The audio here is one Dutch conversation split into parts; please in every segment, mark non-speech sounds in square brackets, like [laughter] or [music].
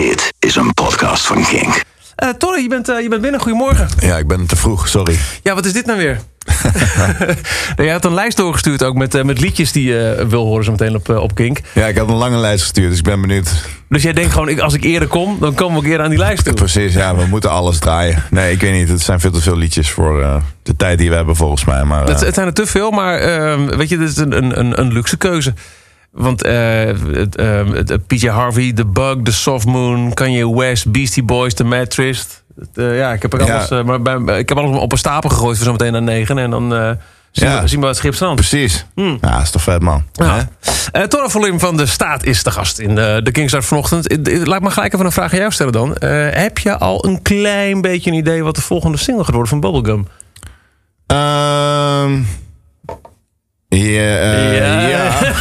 Dit is een podcast van Kink. Uh, Torre, je bent, uh, je bent binnen. Goedemorgen. Ja, ik ben te vroeg, sorry. Ja, wat is dit nou weer? [laughs] nou, je had een lijst doorgestuurd ook met, uh, met liedjes die je wil horen zo meteen op, op Kink. Ja, ik had een lange lijst gestuurd, dus ik ben benieuwd. Dus jij denkt gewoon, ik, als ik eerder kom, dan komen we ook eerder aan die lijst toe. Precies, ja, we moeten alles draaien. Nee, ik weet niet, het zijn veel te veel liedjes voor de tijd die we hebben volgens mij. Maar, het, het, zijn er te veel, maar ehm, weet je, dit is een, een, een luxe keuze. Want uh, PJ Harvey, The Bug, The Soft Moon, Kanye West, Beastie Boys, The. Uh, ja, ik heb er alles, ja. maar bij, ik heb alles op een stapel gegooid voor zometeen naar negen. En dan zien, ja. we, zien we het schip. Precies. Hmm. Ja, dat is toch vet, man. Ja. Uh, Torre van de Staat is de gast in de, de Kingstart vanochtend. Laat me gelijk even een vraag aan jou stellen dan. heb je al een klein beetje een idee wat de volgende single gaat worden van Bubblegum? Ehm... Ja. Uh, ja. ja.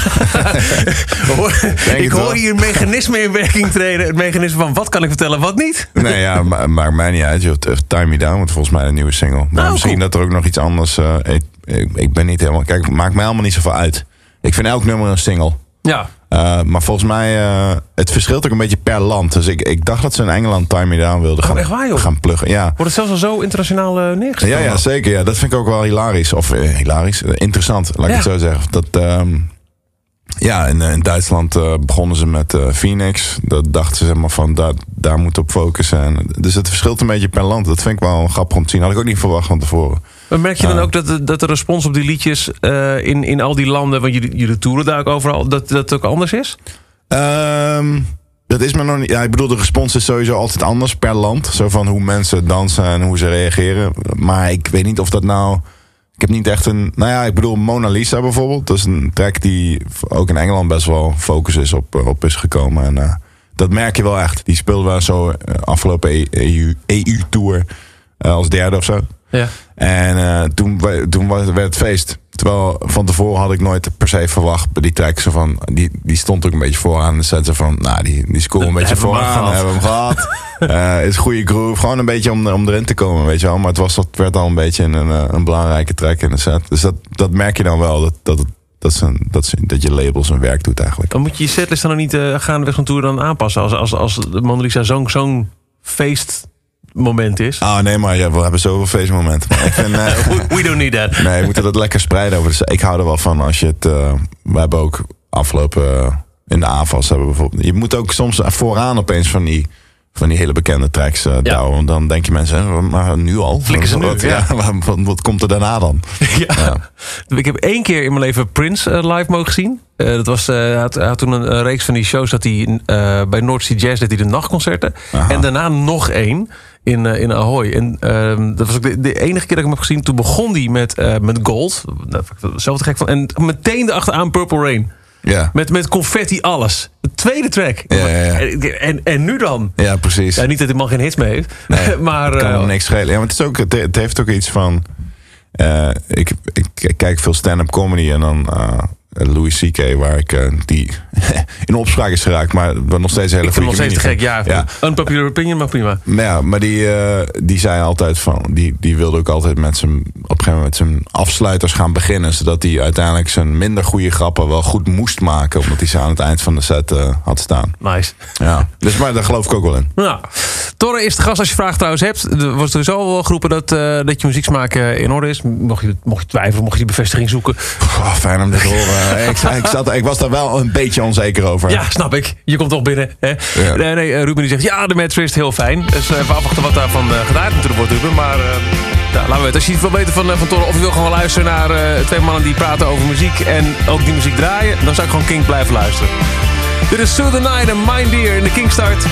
[laughs] ik hoor hier een mechanisme in werking treden. Het mechanisme van wat kan ik vertellen, wat niet. nee, ja, maakt mij niet uit. Joh. Time Me Down wordt volgens mij een nieuwe single. Maar oh, misschien dat er ook nog iets anders... Uh, ik, ik, ik, ben niet helemaal... Kijk, maakt mij allemaal niet zoveel uit. Ik vind elk nummer een single. Ja. Uh, maar volgens mij, uh, het verschilt ook een beetje per land. Dus ik, ik dacht dat ze in Engeland Time Me Down wilden oh, gaan, echt waar, joh? gaan pluggen. Ja. Wordt het zelfs al zo internationaal uh, neergezet? Ja, ja, zeker. Ja. Dat vind ik ook wel hilarisch. Of hilarisch, interessant, laat ik het zo zeggen. Dat, um, ja, in, in Duitsland begonnen ze met Phoenix. Dat dachten ze zeg maar van, daar, daar moet op focussen. En, dus het verschilt een beetje per land. Dat vind ik wel grappig om te zien. Had ik ook niet verwacht van tevoren. Maar merk je dan ook dat de, dat de respons op die liedjes in, in al die landen, want jullie, jullie toeren daar ook overal, dat dat ook anders is? Um, dat is maar nog niet. Ja, ik bedoel, de respons is sowieso altijd anders per land. Zo van hoe mensen dansen en hoe ze reageren. Maar ik weet niet of dat nou. Ik heb niet echt een. Nou ja, ik bedoel, Mona Lisa bijvoorbeeld. Dat is een track die ook in Engeland best wel focus is op, op is gekomen. En uh, dat merk je wel echt. Die speelde wel zo afgelopen EU-tour e uh, als derde of zo. Ja. En uh, toen, toen werd het feest. Terwijl van tevoren had ik nooit per se verwacht bij die track. Zo van, die, die stond ook een beetje vooraan. De set van, nou, die, die scoort een beetje vooraan. We hebben hem gehad. [laughs] uh, is een goede groove. Gewoon een beetje om, om erin te komen, weet je wel. Maar het, was, dat werd al een beetje een, een, een belangrijke track in de set. Dus dat, dat merk je dan wel. Dat, dat, dat, een, dat, is, dat je label zijn werk doet eigenlijk. Dan moet je je setlist dan nog niet uh, gaandeweg van tour dan aanpassen. Als, als, als zo'n zo'n feest moment is. Ah, nee, maar ja, we hebben zoveel feestmomenten. Maar ik vind, [laughs] uh, we, don't need that. Nee, we moeten dat lekker spreiden over. Dus ik hou er wel van als je het. Uh, we hebben ook afgelopen. Uh, in de AFAS hebben we bijvoorbeeld. Je moet ook soms vooraan opeens van die van die hele bekende tracks uh, ja. douwen. Dan denk je mensen, maar nu al? Flikken ze nu, wat, ja. [laughs] wat, wat, komt er daarna dan? [laughs] ja. Ik heb één keer in mijn leven Prince uh, live mogen zien. Uh, dat was, hij had, hij, had, toen een, een, reeks van die shows dat hij bij North Sea Jazz deed hij de nachtconcerten. Aha. En daarna nog één in, in Ahoy. En uh, dat was ook de, de, enige keer dat ik hem heb gezien. Toen begon hij met, uh, met Gold. Daar zelf gek van. En meteen erachteraan Purple Rain. Ja. Met, met confetti alles. De tweede track. Ja, ja, ja. En, en, nu dan? Ja, precies. Ja, niet dat hij man geen hits mee heeft. Nee, [laughs] maar, kan hem niks schelen. Ja, maar het, is ook, het, het heeft ook iets van... Uh, ik, ik, kijk veel stand-up comedy en dan... Uh, Louis C.K., waar ik uh, die [laughs] in opspraak is geraakt, maar wat nog steeds hele goede nog steeds te gek, ja. ja. Unpopular opinion, maar prima. Maar ja, maar die, uh, die zei altijd van, die, die wilde ook altijd met zijn, op een gegeven moment met zijn afsluiters gaan beginnen, zodat hij uiteindelijk zijn minder goede grappen wel goed moest maken, omdat hij ze aan het eind van de set uh, had staan. Nice. Ja, dus maar daar geloof ik ook wel in. Nou, Torre is de gast als je vragen trouwens hebt. Er was sowieso wel geroepen dat, dat je muzieksmaak in orde is. Mocht je, mocht je twijfelen, mocht je die bevestiging zoeken. Oh, fijn om dit te horen. Ik, ik, zat, ik was daar wel een beetje onzeker over. Ja, snap ik. Je komt toch binnen. Hè? Ja. Nee, nee, Ruben die zegt, ja, de match is heel fijn. Dus even afwachten wat daarvan uh, gedaan natuurlijk wordt, Ruben. Maar uh, ja, laten we weten. Als je iets wil weten van, van Toren of je wil gewoon luisteren naar uh, twee mannen die praten over muziek en ook die muziek draaien, dan zou ik gewoon King blijven luisteren. Dit is Sue the Night en Mind Dear in de Kingstart.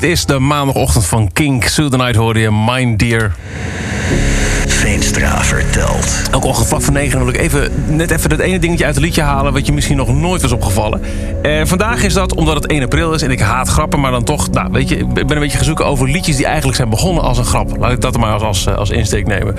Dit is de maandagochtend van Kink. Sue the Night hoorde je Mind Dear. Veenstra vertelt. Elke ochtend vlak voor 9 wil ik even, net even dat ene dingetje uit het liedje halen... wat je misschien nog nooit was opgevallen. Eh, vandaag is dat omdat het 1 april is en ik haat grappen... maar dan toch, nou, weet je, ik ben een beetje gezoeken over liedjes... die eigenlijk zijn begonnen als een grap. Laat ik dat er maar als, als, als insteek nemen.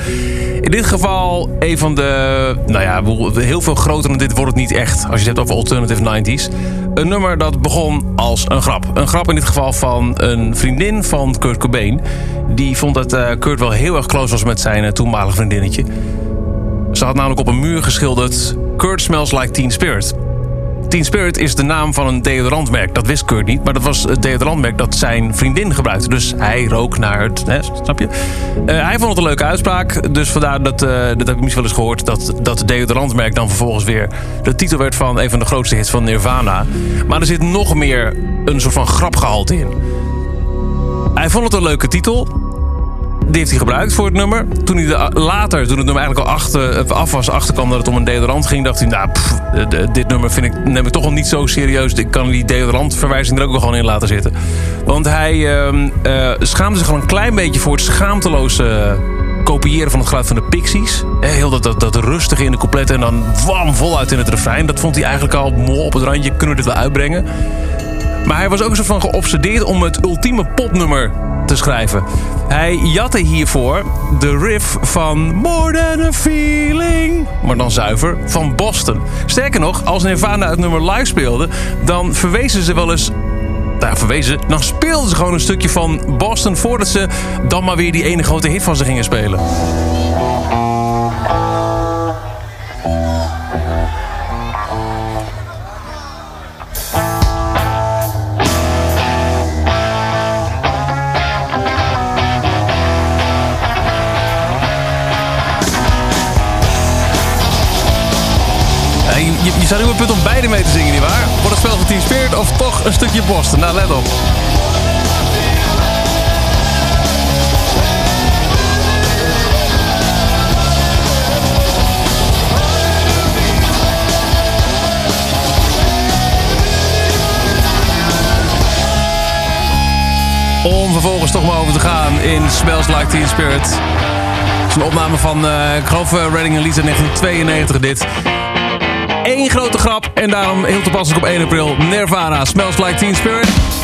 In dit geval een van de, nou ja, heel veel groter dan dit wordt het niet echt... als je het hebt over alternative 90s. Een nummer dat begon als een grap. Een grap in dit geval van een vriendin van Kurt Cobain. Die vond dat uh, Kurt wel heel erg close was met zijn uh, toenmalige vriendinnetje. Ze had namelijk op een muur geschilderd... Kurt smells like Teen Spirit. Teen Spirit is de naam van een deodorantmerk. Dat wist Kurt niet, maar dat was het deodorantmerk dat zijn vriendin gebruikte. Dus hij rook naar het, hè, snap je? Uh, hij vond het een leuke uitspraak. Dus vandaar dat, uh, dat heb ik misschien wel eens gehoord... dat dat deodorantmerk dan vervolgens weer de titel werd van... een van de grootste hits van Nirvana. Maar er zit nog meer een soort van grapgehalte in. Hij vond het een leuke titel die heeft hij gebruikt voor het nummer. Toen hij de, later, toen het nummer eigenlijk al achter, af was, achterkwam dat het om een deodorant ging, dacht hij, nou, dit nummer vind ik, neem ik toch al niet zo serieus. Ik kan die deodorantverwijzing er ook wel gewoon in laten zitten. Want hij uh, uh, schaamde zich al een klein beetje voor het schaamteloze kopiëren van het geluid van de Pixies. Heel dat, dat, dat rustige in de coupletten en dan wam voluit in het refrein. Dat vond hij eigenlijk al mooi op het randje. Kunnen we dit wel uitbrengen? Maar hij was ook zo van geobsedeerd om het ultieme popnummer te schrijven. Hij jatte hiervoor de riff van More Than A Feeling, maar dan zuiver, van Boston. Sterker nog, als Nirvana het nummer live speelde... dan verwezen ze wel eens nou, verwezen, dan speelden ze gewoon een stukje van Boston... voordat ze dan maar weer die ene grote hit van ze gingen spelen. Punt om beide mee te zingen, nietwaar? Wordt het spel van Team Spirit of toch een stukje Boston? Nou, let op. Om vervolgens toch maar over te gaan in Smells Like Teen Spirit. Het is een opname van, uh, ik geloof, uh, Reading Elite 1992 dit. Eén grote grap en daarom heel toepasselijk op 1 april. Nirvana, Smells Like Teen Spirit.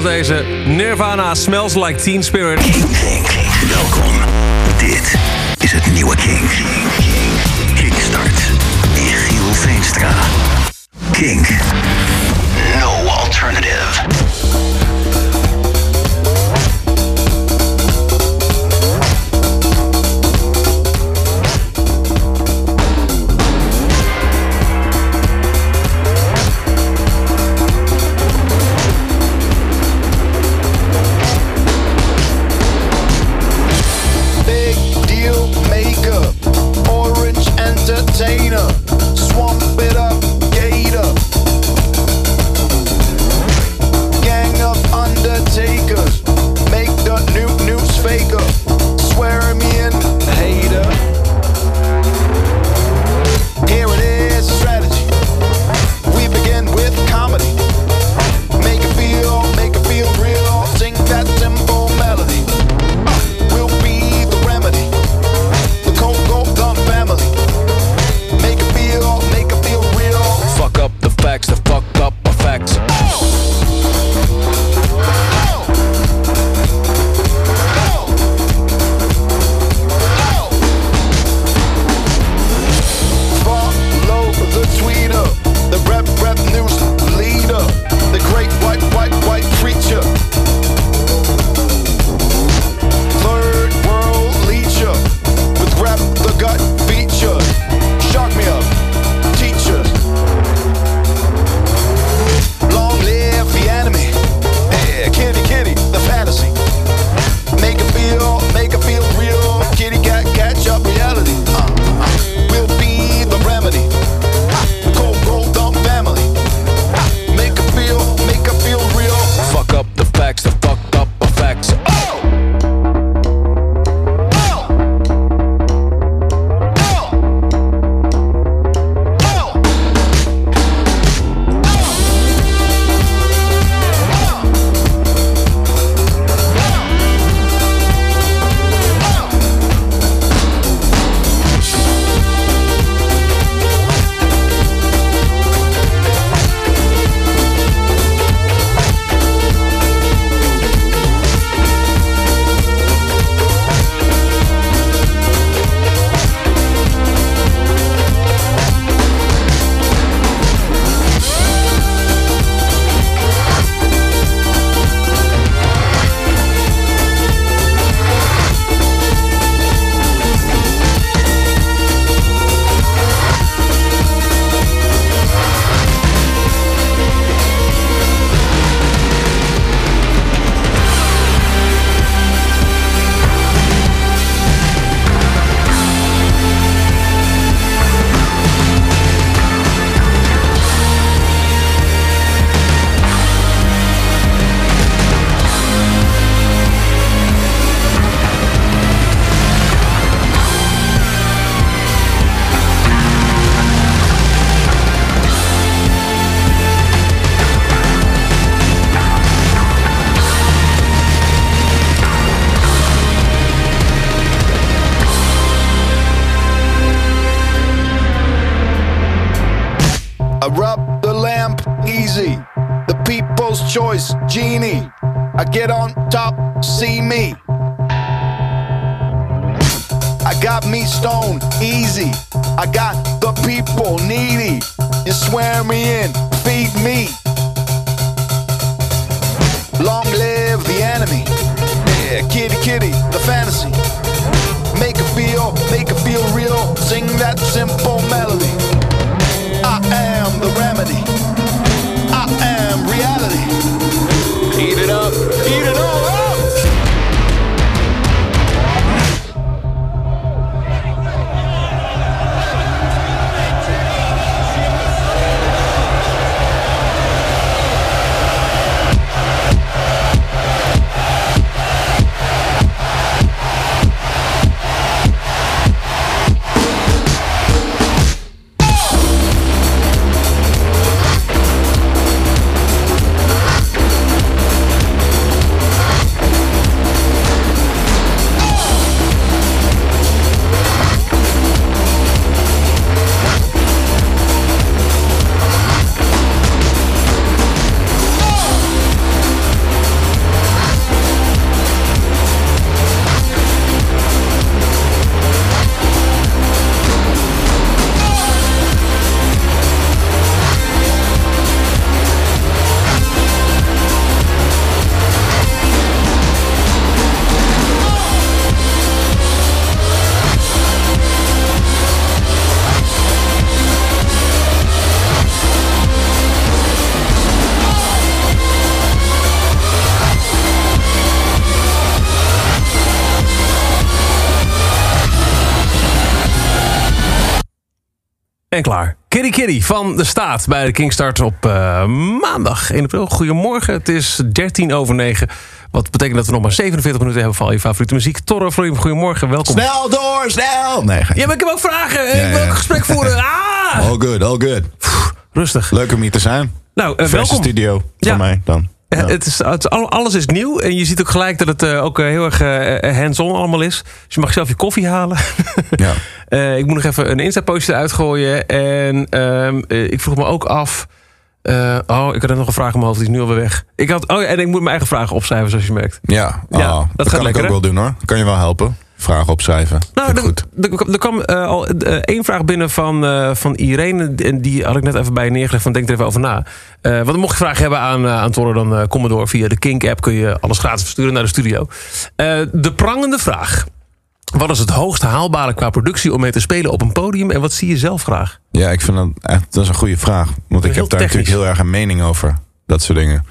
zoals deze Nirvana Smells Like Teen Spirit. Lamborghini. I get on top, see me. I got me stoned, easy. I got the people needy. You swear me in, feed me. Long live the enemy. Yeah, kitty kitty, the fantasy. Make it feel, make it feel real. Sing that simple melody. I am the remedy. I am reality. Eat it up. Eat it up. En klaar. Kitty Kitty van de Staat bij de Kingstart op eh, maandag 1 april. Goedemorgen, het is 13 over 9. Wat betekent dat we nog maar 47 minuten hebben van al je favoriete muziek. Torre Florim, goedemorgen, welkom. Snel door, snel! Nee, Ja, maar ik heb ook vragen. Ja, ik wil ja. ook een gesprek voeren. [laughs] Ah! all good, all good. Rustig. Leuk om hier te zijn. Nou, Verse welkom. studio Ja. voor mij dan. Ja, Ja. Het is, het alles is nieuw. En je ziet ook gelijk dat het eh, ook eh, heel erg eh, hands-on allemaal is. Dus je mag zelf je koffie halen. [laughs] Ja. Eh, ik moet nog even een Insta-postje eruit gooien. En ehm, eh, ik vroeg me ook af... eh, oh, ik had nog een vraag in mijn hoofd, die is nu alweer weg. Ik had, oh ja, en ik moet mijn eigen vragen opschrijven, zoals je merkt. Ja, Ja, oh, dat dat, gaat kan lekker, ik ook wel doen hoor. Kan je wel helpen. Vragen opschrijven. Nou, er, goed. er, er kwam eh, al eh, één vraag binnen van, eh, van Irene. En die had ik net even bij je neergelegd. Van denk er even over na. Want mocht je vragen hebben aan, uh, aan Torre, dan kom maar door. Via de Kink-app kun je alles gratis versturen naar de studio. De prangende vraag. Wat is het hoogst haalbare qua productie om mee te spelen op een podium? En wat zie je zelf graag? Ja, ik vind dat echt dat is een goede vraag. Want ik heb daar technisch. natuurlijk heel erg een mening over. Dat soort dingen.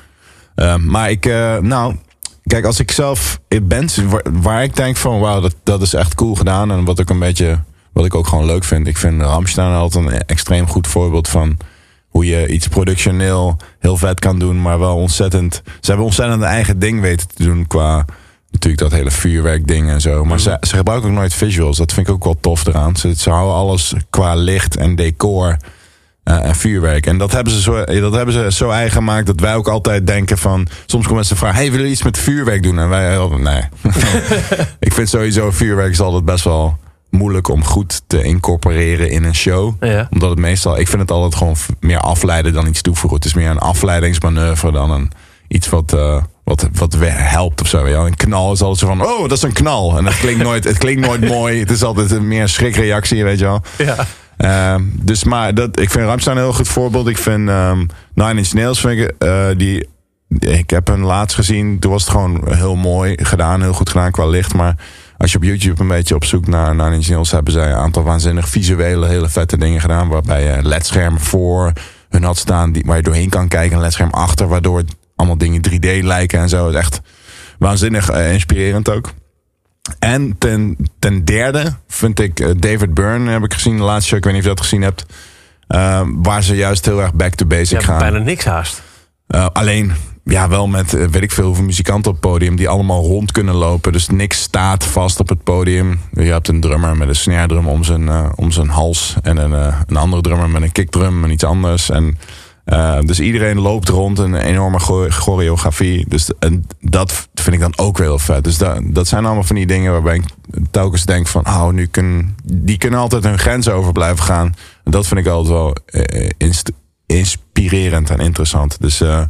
Maar ik, nou, kijk, als ik zelf bands waar, ik denk van, wauw, dat, dat is echt cool gedaan. En wat ik een beetje, wat ik ook gewoon leuk vind. Ik vind Ramstein altijd een extreem goed voorbeeld van hoe je iets productioneel heel vet kan doen, maar wel ontzettend. Ze hebben ontzettend een eigen ding weten te doen qua natuurlijk dat hele vuurwerkding en zo. Maar ze, ze gebruiken ook nooit visuals. Dat vind ik ook wel tof eraan. Ze, ze houden alles qua licht en decor eh, en vuurwerk. En dat hebben, ze zo, dat hebben ze zo eigen gemaakt dat wij ook altijd denken van... Soms komen mensen vragen, hey, willen jullie iets met vuurwerk doen? En wij, heel- nee. [laughs] ik vind sowieso vuurwerk is altijd best wel moeilijk om goed te incorporeren in een show. Ja. Omdat het meestal, ik vind het altijd gewoon meer afleiden dan iets toevoegen. Het is meer een afleidingsmanoeuvre dan een, iets wat, eh, wat, wat helpt of zo. Ja. Een knal is altijd zo van, oh, dat is een knal. En het klinkt nooit, het klinkt nooit [laughs] mooi. Het is altijd een meer een schrikreactie, weet je wel. Ja. Ehm, dus maar dat, ik vind Ramstein een heel goed voorbeeld. Ik vind ehm Nine Inch Nails, vind ik, eh, die, ik heb hem laatst gezien. Toen was het gewoon heel mooi gedaan, heel goed gedaan qua licht. Maar als je op YouTube een beetje op zoek naar Nine Inch Nails... hebben zij een aantal waanzinnig visuele, hele vette dingen gedaan. Waarbij je ledschermen voor hun had staan die, waar je doorheen kan kijken. Een ledscherm achter, waardoor allemaal dingen 3D lijken en zo. Het is echt waanzinnig eh, inspirerend ook. En ten, ten derde vind ik eh, David Byrne, heb ik gezien de laatste show. Ik weet niet of je dat gezien hebt. Eh, waar ze juist heel erg back to basic Ja, gaan. bijna niks haast. Eh, alleen, ja, wel met eh, weet ik veel hoeveel muzikanten op het podium die allemaal rond kunnen lopen. Dus niks staat vast op het podium. Je hebt een drummer met een snare drum om zijn, om zijn hals. En een, een andere drummer met een kickdrum en iets anders. En, eh, dus iedereen loopt rond een enorme cho- choreografie. Dus en dat vind ik dan ook weer heel vet. Dus dat, dat zijn allemaal van die dingen waarbij ik telkens denk van... Oh, nu kun, die kunnen altijd hun grenzen over blijven gaan. En dat vind ik altijd wel eh, inst- inspirerend en interessant. Dus... eh,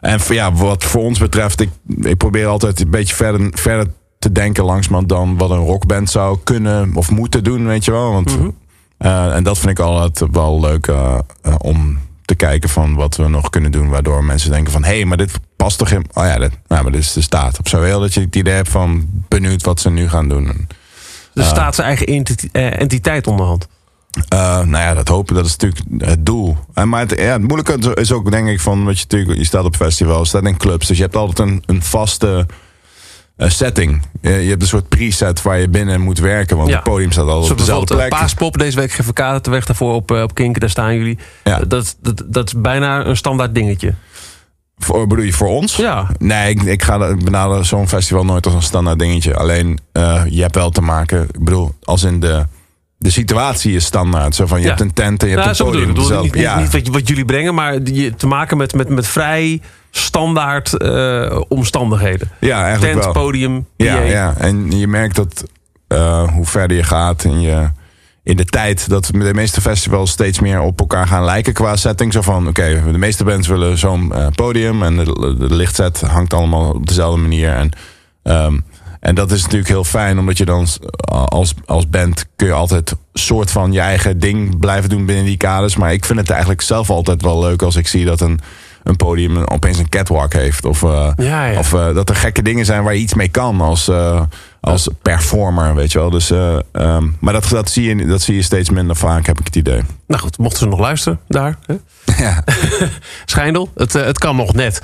en voor, ja, wat voor ons betreft, ik, ik probeer altijd een beetje verder, verder te denken langsman dan wat een rockband zou kunnen of moeten doen, weet je wel. Want, eh, en dat vind ik altijd wel leuk om te kijken van wat we nog kunnen doen, waardoor mensen denken van, hé, hey, maar dit past toch in, oh ja, dit, nou, maar dit is de staat. Op zo heel dat je het idee hebt van benieuwd wat ze nu gaan doen. En, Er staat zijn eigen entiteit, eh, entiteit onderhand. Eh, nou ja, dat hopen, dat is natuurlijk het doel. En maar het, ja, het moeilijke is ook, denk ik, van wat je natuurlijk, je staat op festivals, je staat in clubs, dus je hebt altijd een, een vaste eh, setting. Je, je hebt een soort preset waar je binnen moet werken, want Ja. het podium staat Zo op dezelfde bijvoorbeeld plek. eh, Paaspop, deze week GVK, de weg daarvoor op, eh, op Kinken, daar staan jullie. Ja. Eh, Dat, dat, dat is bijna een standaard dingetje. Voor, bedoel je voor ons? Ja. Nee, ik, ik, ga, ik benader zo'n festival nooit als een standaard dingetje. Alleen, eh, je hebt wel te maken, ik bedoel, als in de, de situatie is standaard. Zo van, je Ja. hebt een tent en je hebt een bedoel podium. Bedoel, niet, niet, ja. niet wat, wat jullie brengen, maar die, te maken met, met, met vrij standaard eh, omstandigheden. ja, eigenlijk Tent, wel. podium, Ja, PA. ja, en je merkt dat eh, hoe verder je gaat in, je, in de tijd, dat de meeste festivals steeds meer op elkaar gaan lijken qua setting. Zo van, oké, de meeste bands willen zo'n eh, podium en de, de lichtzet hangt allemaal op dezelfde manier. En, ehm, en dat is natuurlijk heel fijn, omdat je dan als, als band kun je altijd soort van je eigen ding blijven doen binnen die kaders. Maar ik vind het eigenlijk zelf altijd wel leuk als ik zie dat een, een podium een- opeens een catwalk heeft. Of, eh, Ja, ja. of eh, dat er gekke dingen zijn waar je iets mee kan als, eh, als performer, weet je wel. Dus, eh, ehm, maar dat, dat, zie je, dat zie je steeds minder vaak, heb ik het idee. Nou goed, mochten ze nog luisteren daar. Hè? [laughs] Ja. [laughs] Schijndel, het, het kan nog net.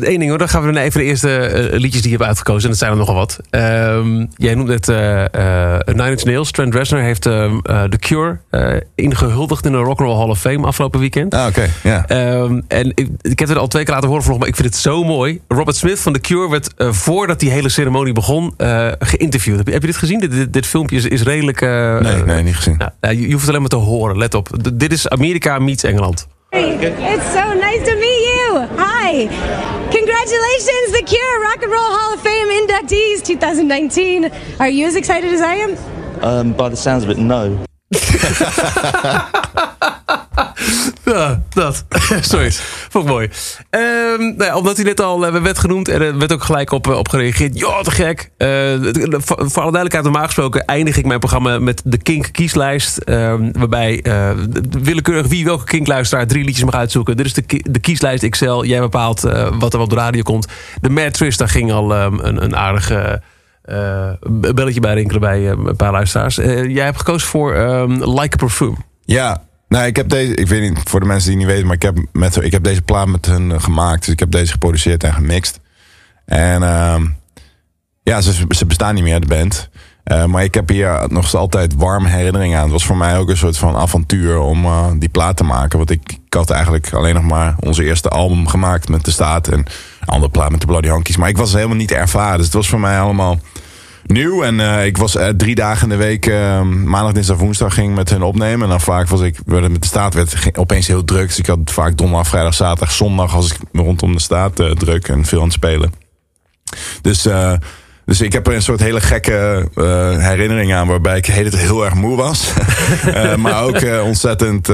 Eén ding hoor, dan gaan we naar even de eerste eh, liedjes die je hebt uitgekozen. En dat zijn er nogal wat. Ehm, jij noemde het uh, Nine Inch Nails. Trent Reznor heeft ehm, The Cure ingehuldigd in de Rock'n'Roll Hall of Fame afgelopen weekend. Ah, oké. ja. Ehm, en ik, ik heb het al twee keer laten horen vlog, maar ik vind het zo mooi. Robert Smith van The Cure werd voordat die hele ceremonie begon geïnterviewd. Heb je, heb je dit gezien? Dit, dit, filmpje is, is redelijk... nee, nee, niet gezien. Je, je hoeft het alleen maar te horen, let op. D dit is Amerika meets Engeland. Hey, it's so nice. Hi. Congratulations, The Cure Rock and Roll Hall of Fame inductees 2019. Are you as excited as I am? Um, by the sounds of it, no. [laughs] [laughs] Ja, dat. [laughs] Sorry, vond ik mooi. Um, nou ja, omdat hij net al uh, werd genoemd en er werd ook gelijk op, uh, op gereageerd. Ja, te gek. Uh, voor, alle duidelijkheid, normaal gesproken eindig ik mijn programma met de Kink kieslijst. Um, waarbij willekeurig wie welke Kink-luisteraar drie liedjes mag uitzoeken. Dit is de, de kieslijst XL. Jij bepaalt wat er op de radio komt. De Matrix, daar ging al um, een, een aardige... Uh, belletje bij rinkelen bij een paar luisteraars. Uh, jij hebt gekozen voor um, Like a Perfume. Ja, nou, ik heb deze, ik weet niet voor de mensen die niet weten, maar ik heb, met, ik heb deze plaat met hun gemaakt. Dus ik heb deze geproduceerd en gemixt. En uh, ja, ze, ze bestaan niet meer, de band. Uh, maar ik heb hier nog altijd warme herinneringen aan. Het was voor mij ook een soort van avontuur om uh, die plaat te maken. Want ik, had eigenlijk alleen nog maar onze eerste album gemaakt met de staat. En andere plaat met de Bloody Honkies. Maar ik was helemaal niet ervaren. Dus het was voor mij allemaal nieuw. En uh, ik was uh, drie dagen in de week, uh, maandag, dinsdag, woensdag, ging met hun opnemen. En dan vaak was ik, met de staat werd opeens heel druk. Dus ik had vaak donderdag, vrijdag, zaterdag, zondag, als ik rondom de staat druk en veel aan het spelen. Dus dus ik heb er een soort hele gekke uh, herinnering aan, waarbij ik hele heel erg moe was. uh, [laughs] maar ook uh, ontzettend,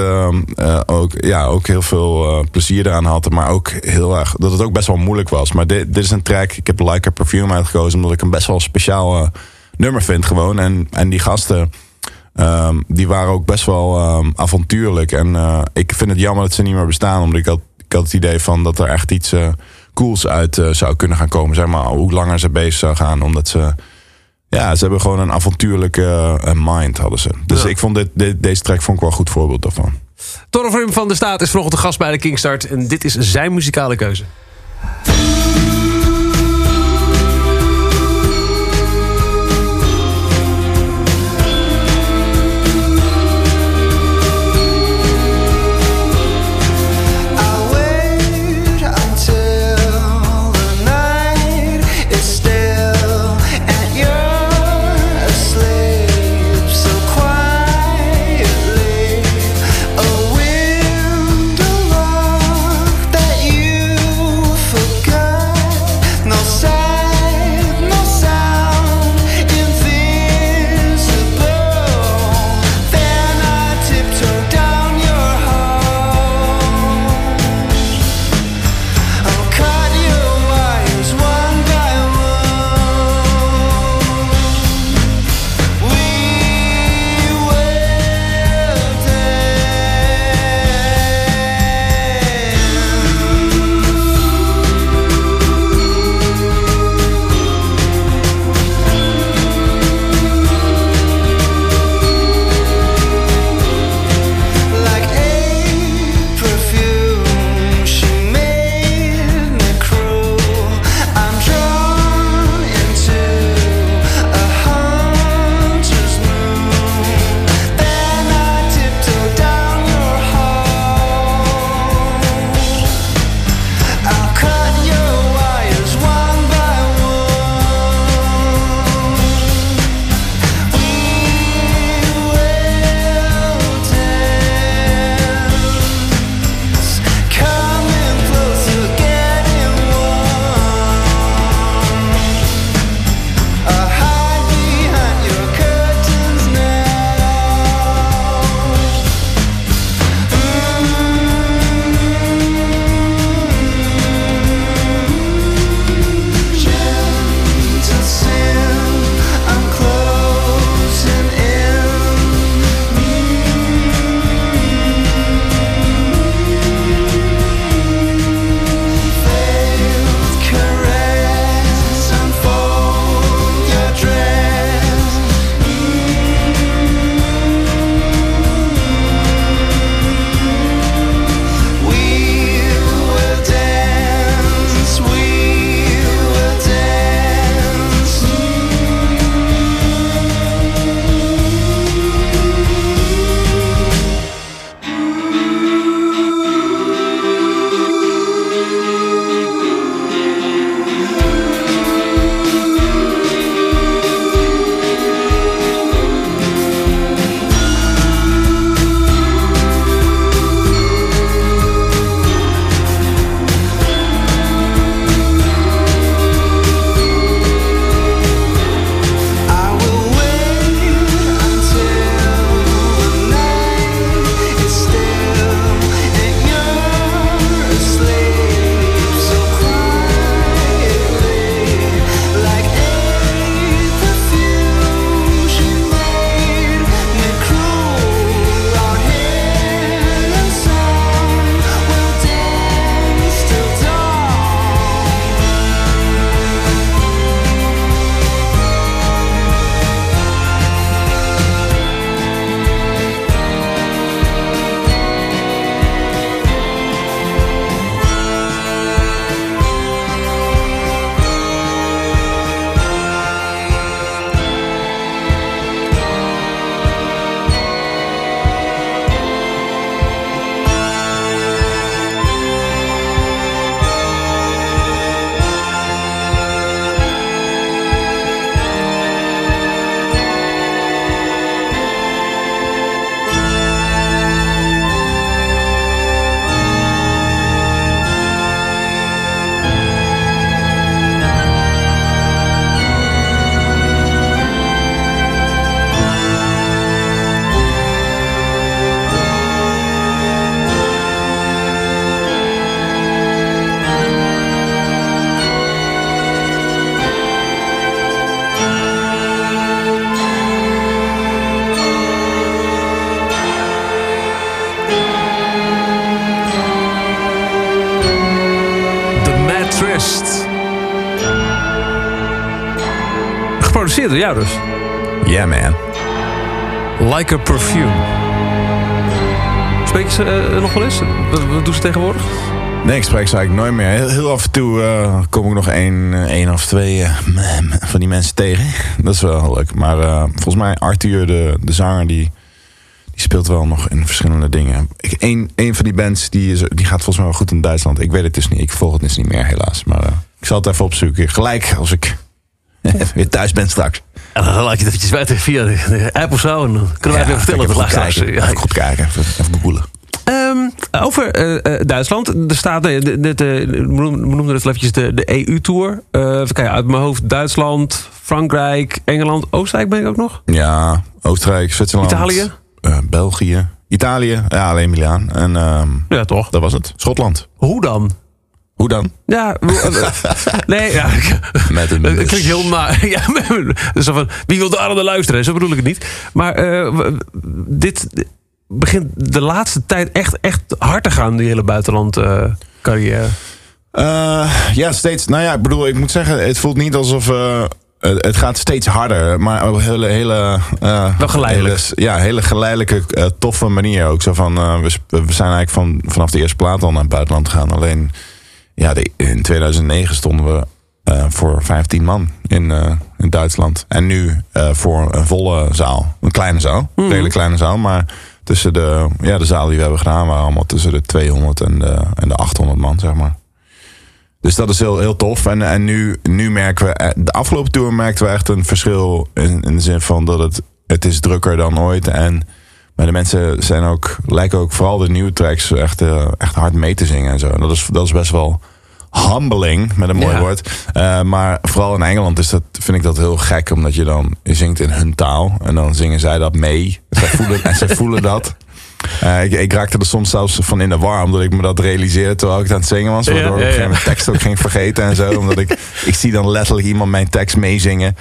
ook, ja, ook heel veel plezier eraan had. Maar ook heel erg, dat het ook best wel moeilijk was. Maar dit, is een track, ik heb Like a Perfume uitgekozen, omdat ik een best wel speciaal nummer vind gewoon. En, en die gasten, um, die waren ook best wel um, avontuurlijk. En ik vind het jammer dat ze niet meer bestaan, omdat ik had, ik had het idee van dat er echt iets cools uit uh, zou kunnen gaan komen. Zeg maar, hoe langer ze bezig zou gaan. Omdat ze. Ja, ze hebben gewoon een avontuurlijke uh, mind, hadden ze. Dus ja. ik vond dit, dit, deze track vond ik wel een goed voorbeeld daarvan. Torre van de Staat is vanochtend de gast bij de Kingstart. En dit is zijn muzikale keuze. Jou dus. Yeah, man. Like a Perfume. Spreek je ze eh, nog wel eens? Wat, wat doen ze tegenwoordig? Nee, ik spreek ze eigenlijk nooit meer. Heel, heel af en toe eh, kom ik nog één, eh, één of twee eh, van die mensen tegen. [laughs] Dat is wel leuk. Maar volgens mij Arthur, de, de zanger, die, die speelt wel nog in verschillende dingen. Ik, een, een van die bands die, is, die gaat volgens mij wel goed in Duitsland. Ik weet het dus niet. Ik volg het dus niet meer helaas. Maar ik zal het even opzoeken. Gelijk als ik [laughs] weer thuis ben straks. En dan laat je het eventjes weten via de, de app of zo. En dan kunnen wij even vertellen goed luisteraars. kijken. Ja, Even goed kijken. Even, googelen. Ehm, over eh, eh, Duitsland. Er staat, eh, de, de, de, we noemden het eventjes de, de EU-tour. even kijken, uit mijn hoofd Duitsland, Frankrijk, Engeland, Oostenrijk ben ik ook nog. Ja, Oostenrijk, Zwitserland. Italië? België. Italië, ja, alleen Milaan. En ehm, Ja, toch? dat was het. Schotland. Hoe dan? Hoe dan? Ja, [laughs] nee, [laughs] ja. Met een Dat bus. klinkt heel na. Ja, zo van, wie wil daar naar luisteren? Zo bedoel ik het niet. Maar eh, dit begint de laatste tijd echt, echt hard te gaan, die hele buitenland eh, carrière. Eh, ja, steeds. Nou ja, ik bedoel, ik moet zeggen, het voelt niet alsof. het gaat steeds harder, maar op een hele, hele, Wel geleidelijk. hele- ja, hele geleidelijke, toffe manier ook. Zo van, we, we zijn eigenlijk van, vanaf de eerste plaat al naar het buitenland gegaan. Alleen, ja, de- in 2009 stonden we eh, voor 15 man in, eh, in Duitsland. En nu eh, voor een volle zaal. Een kleine zaal, een hele kleine zaal, maar tussen de, ja, de zalen die we hebben gedaan waren allemaal tussen de 200 en de, en de 800 man, zeg maar. Dus dat is heel, heel tof. En, en nu, nu merken we, de afgelopen tour merkten we echt een verschil. In, in de zin van dat het, het is drukker dan ooit. En maar de mensen zijn ook, lijken ook vooral de nieuwe tracks echt, eh, echt hard mee te zingen en zo. En dat is, dat is best wel humbling, met een mooi Ja. woord. Eh, maar vooral in Engeland is dat, vind ik dat heel gek. Omdat je dan, je zingt in hun taal. En dan zingen zij dat mee. Zij voelen, en zij voelen dat. [laughs] Eh, ik, ik raakte er soms zelfs van in de war, omdat ik me dat realiseerde terwijl ik aan het zingen was. Waardoor ik moment tekst ook ging vergeten en zo. [laughs] Omdat ik, ik zie dan letterlijk iemand mijn tekst meezingen.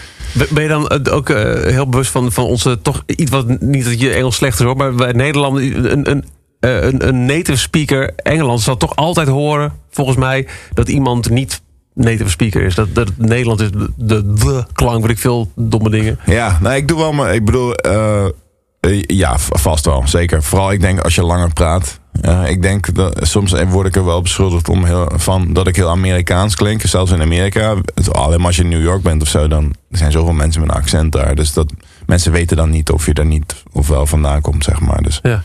Ben je dan eh, ook eh, heel bewust van, van onze toch iets wat niet dat je Engels slecht is hoor, maar bij Nederland een, een, een, een native speaker Engeland zal toch altijd horen, volgens mij, dat iemand niet native speaker is. Dat, dat Nederland is de, de, de klank, weet ik veel domme dingen. Ja, nou, ik doe wel, maar ik bedoel, eh, ja, vast wel, zeker. Vooral, ik denk als je langer praat. Eh, ik denk dat soms word ik er wel beschuldigd om heel, van dat ik heel Amerikaans klink. Zelfs in Amerika. Het- Alleen maar als je in New York bent of zo, dan er zijn zoveel mensen met een accent daar. Dus dat mensen weten dan niet of je er niet of wel vandaan komt, zeg maar. Dus Ja.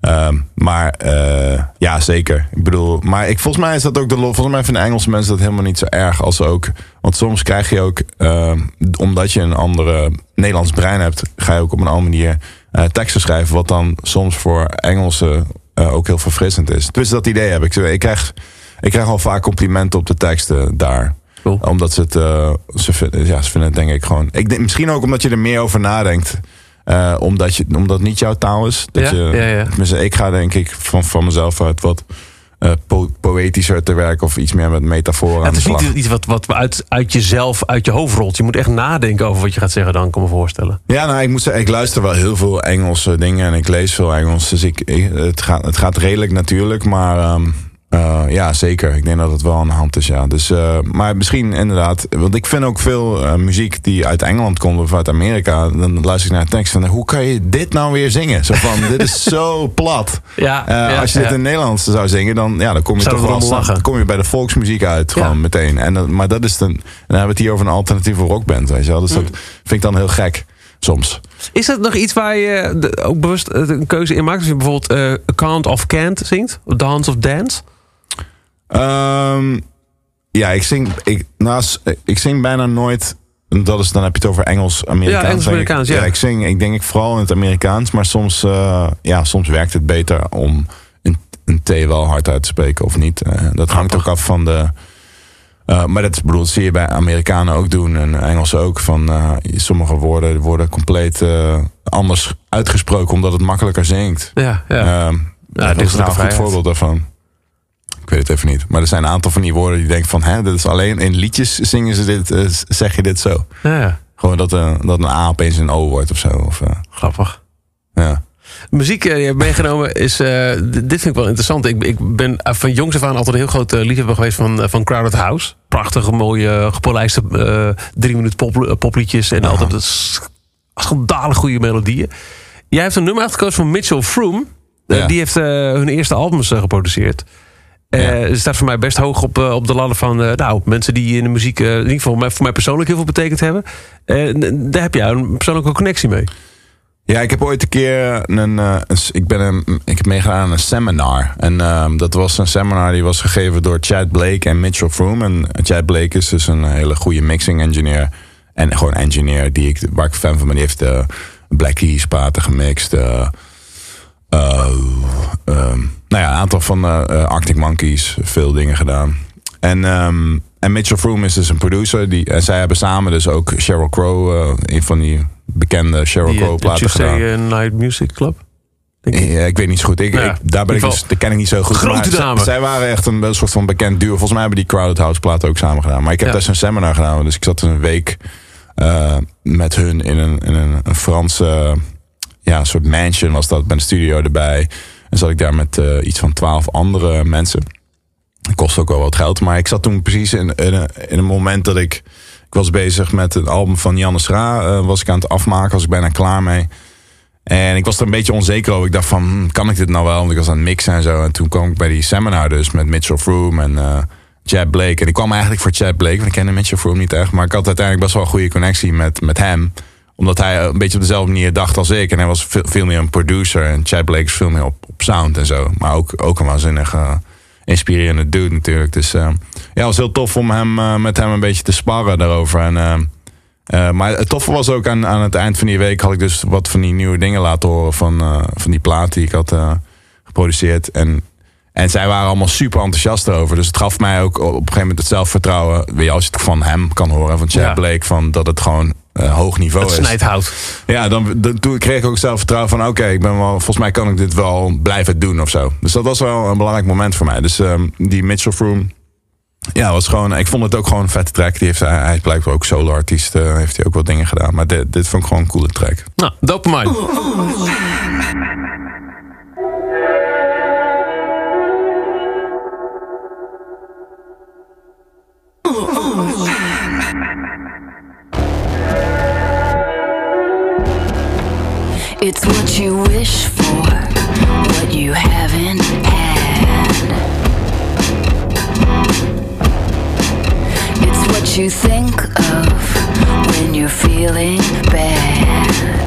Ehm, maar eh, ja, zeker. Ik bedoel, maar ik, volgens mij is dat ook de. Volgens mij vinden Engelse mensen dat helemaal niet zo erg als ook. Want soms krijg je ook, ehm, omdat je een andere Nederlands brein hebt, ga je ook op een andere manier eh, teksten schrijven. Wat dan soms voor Engelsen eh, ook heel verfrissend is. Dus dat idee heb ik. Ik krijg, ik krijg al vaak complimenten op de teksten daar. Cool. Omdat ze het, eh, ze, vinden, ja, ze vinden het denk ik gewoon. Ik denk, misschien ook omdat je er meer over nadenkt. Omdat, je, omdat het niet jouw taal is. Dat Ja, je, ja, ja. tenminste, ik ga denk ik van, van mezelf uit wat po- poëtischer te werken. Of iets meer met metaforen Ja, het de is niet iets wat, wat uit, uit jezelf, uit je hoofd rolt. Je moet echt nadenken over wat je gaat zeggen dan, kan ik me voorstellen. Ja, nou, ik moet zeggen, ik luister wel heel veel Engelse dingen en ik lees veel Engels. Dus ik, ik- het, gaat, het gaat redelijk natuurlijk, maar ehm, eh, ja, zeker. Ik denk dat het wel aan de hand is, ja. Dus, eh, maar misschien inderdaad, want ik vind ook veel eh, muziek die uit Engeland komt of uit Amerika. Dan luister ik naar de tekst en hoe kan je dit nou weer zingen? Zo van, dit is zo [laughs] plat. Ja, ja, als je dit in Nederlands zou zingen, dan, ja, dan kom je toch we wel lachen. dan kom je bij de volksmuziek uit, gewoon Ja. meteen. En, dat- maar dat is dan, dan hebben we het hier over een alternatieve rockband, weet je wel. Dus Mm. dat vind ik dan heel gek, soms. Is dat nog iets waar je ook bewust een keuze in maakt? Als je bijvoorbeeld Can't of Can't zingt, of Dance of Dance. Ehm, ja, ik zing, ik, s- ik zing bijna nooit. Dat is, dan heb je het over Engels-Amerikaans. Ja, Engels-Amerikaans, ja. ik zing, ik denk ik vooral in het Amerikaans, maar soms, eh, ja, soms werkt het beter om een, een T wel hard uit te spreken of niet. Eh, dat hangt ook af van de. eh, maar dat, bedoel, dat zie je bij Amerikanen ook doen en Engelsen ook. Van, sommige woorden worden compleet anders uitgesproken omdat het makkelijker zingt. Ja, ja. Ehm, Ja, dit is een goed voorbeeld daarvan? Ik weet het even niet. Maar er zijn een aantal van die woorden die denken van... Hè, dit is alleen in liedjes zingen ze dit, eh, zeg je dit zo. ja. Gewoon dat, eh, dat een A opeens een O wordt of zo. Of, eh, grappig. ja. muziek die je hebt meegenomen is... dit vind ik wel interessant. Ik, ik ben van jongs af aan altijd een heel groot liefhebber geweest van, van Crowded House. Prachtige, mooie, gepolijste drie minuut pop, popliedjes. En altijd schandalig goede melodieën. Jij hebt een nummer uitgekozen van Mitchell Froome. Ja. Die heeft hun eerste albums geproduceerd. Ja. Het staat voor mij best hoog op, eh, op de ladder van eh, nou, mensen die in de muziek in ieder geval voor mij, voor mij persoonlijk heel veel betekend hebben. Daar heb jij een persoonlijke connectie mee. Ja, ik heb ooit een keer een, ik ben een, ik heb meegedaan aan een seminar. En ehm, dat was een seminar die was gegeven door Chad Blake en Mitchell Froome. En Chad Blake is dus een hele goede mixing engineer. En gewoon engineer die ik, waar ik fan van ben. Die heeft Black Keys platen gemixt. ehm, nou ja, een aantal van eh, eh, Arctic Monkeys. Veel dingen gedaan. En, ehm, en Mitchell Froome is dus een producer. Die, en zij hebben samen dus ook Sheryl Crow, eh, een van die bekende Sheryl Crow platen gedaan. Eh, Night Music Club. Ik. Ja, ik weet niet zo goed. Ik, Ja, ik- daar ben ik dus, ken ik niet zo goed. Grote zij- dame. Zij, waren echt een, een soort van bekend duo. Volgens mij hebben die Crowded House platen ook samen gedaan. Maar ik heb Ja. daar zo'n seminar gedaan. Dus ik zat een week met hun in een, in een, een Franse ja, een soort mansion was dat. Met een studio erbij. En zat ik daar met eh, iets van twaalf andere mensen. Het kost ook wel wat geld. Maar ik zat toen precies in, in, in een moment dat ik... Ik was bezig met een album van Janne Schra. eh, was ik aan het afmaken. Was ik bijna klaar mee. En ik was er een beetje onzeker over. Ik dacht van, hm, kan ik dit nou wel? Want ik was aan het mixen en zo. En toen kwam ik bij die seminar dus met Mitchell Froome en eh Chad Blake. En ik kwam eigenlijk voor Chad Blake, want ik kende Mitchell Froome niet echt. Maar ik had uiteindelijk best wel een goede connectie met, met hem. Omdat hij een beetje op dezelfde manier dacht als ik. En hij was veel, meer een producer. En Chad Blake is veel meer op, op sound en zo. Maar ook, ook een waanzinnig eh, inspirerende dude natuurlijk. Dus eh, ja, het was heel tof om hem, eh, met hem een beetje te sparren daarover. En... maar het toffe was ook aan, aan het eind van die week had ik dus wat van die nieuwe dingen laten horen van, van die plaat die ik had geproduceerd. En, en zij waren allemaal super enthousiast erover. Dus het gaf mij ook op een gegeven moment het zelfvertrouwen. Weet je, als je het van hem kan horen, van Chad Ja. Blake, van dat het gewoon eh, hoog niveau Het is. snijdt hout. Ja, dan, dan, toen kreeg ik ook zelfvertrouwen van oké, ik ben wel, volgens mij kan ik dit wel blijven doen of zo. Dus dat was wel een belangrijk moment voor mij. Dus ehm, die Mitchell Froome, ja, was gewoon, ik vond het ook gewoon een vette track. Die heeft, hij, hij is blijkbaar ook solo artiest, eh, heeft hij ook wat dingen gedaan. Maar dit, dit vond ik gewoon een coole track. Nou, dopamine. It's what you wish for, what you haven't had. It's what you think of when you're feeling bad.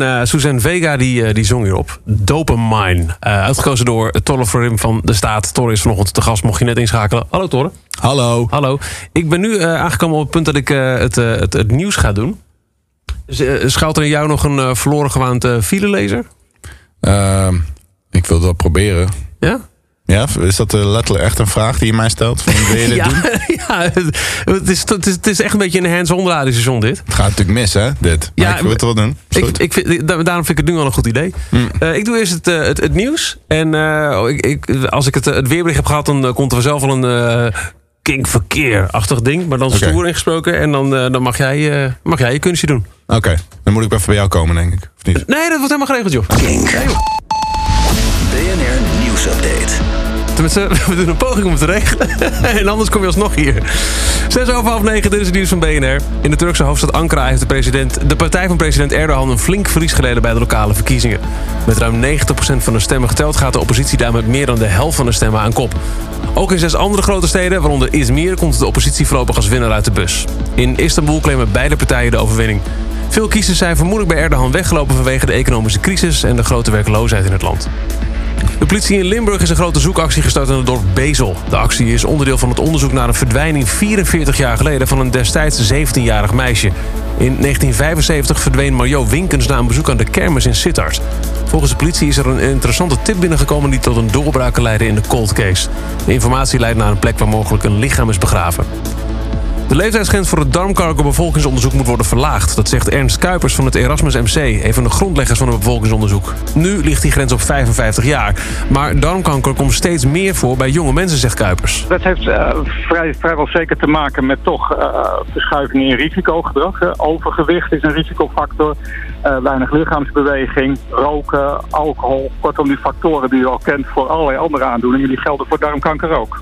En eh Suzanne Vega die, eh, die zong hierop. Dopamine. Eh uitgekozen door Verim van de Staat. Torre is vanochtend te gast, mocht je net inschakelen. Hallo Torre. Hallo. Hallo. Ik ben nu aangekomen op het punt dat ik het, het, het nieuws ga doen. Schuilt er in jou nog een verloren gewaand filelezer? Ehm, ik wil wel proberen. Ja? Ja, is dat eh, letterlijk echt een vraag die je mij stelt? Van, wil je dit [laughs] ja, doen? [laughs] ja het, is, het, is, het is echt een beetje een hands-on radiostation dit. Het gaat natuurlijk mis, hè, dit. Maar Ja, ik wil het wel doen. Ik, ik vind, da- daarom vind ik het nu wel een goed idee. Eh, ik doe eerst het, eh, het, het nieuws. En eh, ik, ik, als ik het, het weerbericht heb gehad, dan komt er vanzelf wel een eh kinkverkeer-achtig ding. Maar dan stoer ingesproken. En dan, dan mag, jij, eh, mag jij je kunstje doen. Oké, dan moet ik even bij jou komen, denk ik. Of niet? Nee, dat wordt helemaal geregeld, joh. Kink. BNR Tenminste, [laughs] we doen een poging om het te regelen. [laughs] en anders kom je alsnog hier. Zes over half negen, dit is het nieuws van BNR. In de Turkse hoofdstad Ankara heeft de, president, de partij van president Erdogan... een flink verlies geleden bij de lokale verkiezingen. Met ruim 90% van de stemmen geteld... gaat de oppositie daar met meer dan de helft van de stemmen aan kop. Ook in zes andere grote steden, waaronder Izmir... komt de oppositie voorlopig als winnaar uit de bus. In Istanbul claimen beide partijen de overwinning. Veel kiezers zijn vermoedelijk bij Erdogan weggelopen... vanwege de economische crisis en de grote werkloosheid in het land. De politie in Limburg is een grote zoekactie gestart in het dorp Bezel. De actie is onderdeel van het onderzoek naar een verdwijning 44 jaar geleden van een destijds 17-jarig meisje. In 1975 verdween Mario Winkens na een bezoek aan de kermis in Sittard. Volgens de politie is er een interessante tip binnengekomen die tot een doorbraak leiden in de cold case. De informatie leidt naar een plek waar mogelijk een lichaam is begraven. De leeftijdsgrens voor het darmkankerbevolkingsonderzoek moet worden verlaagd. Dat zegt Ernst Kuipers van het Erasmus MC, een van de grondleggers van het bevolkingsonderzoek. Nu ligt die grens op 55 jaar. Maar darmkanker komt steeds meer voor bij jonge mensen, zegt Kuipers. Dat heeft eh, vrij, vrijwel zeker te maken met toch eh, verschuivingen in risicogedrag. hè. Overgewicht is een risicofactor, eh, weinig lichaamsbeweging, roken, alcohol. Kortom, die factoren die u al kent voor allerlei andere aandoeningen, die gelden voor darmkanker ook.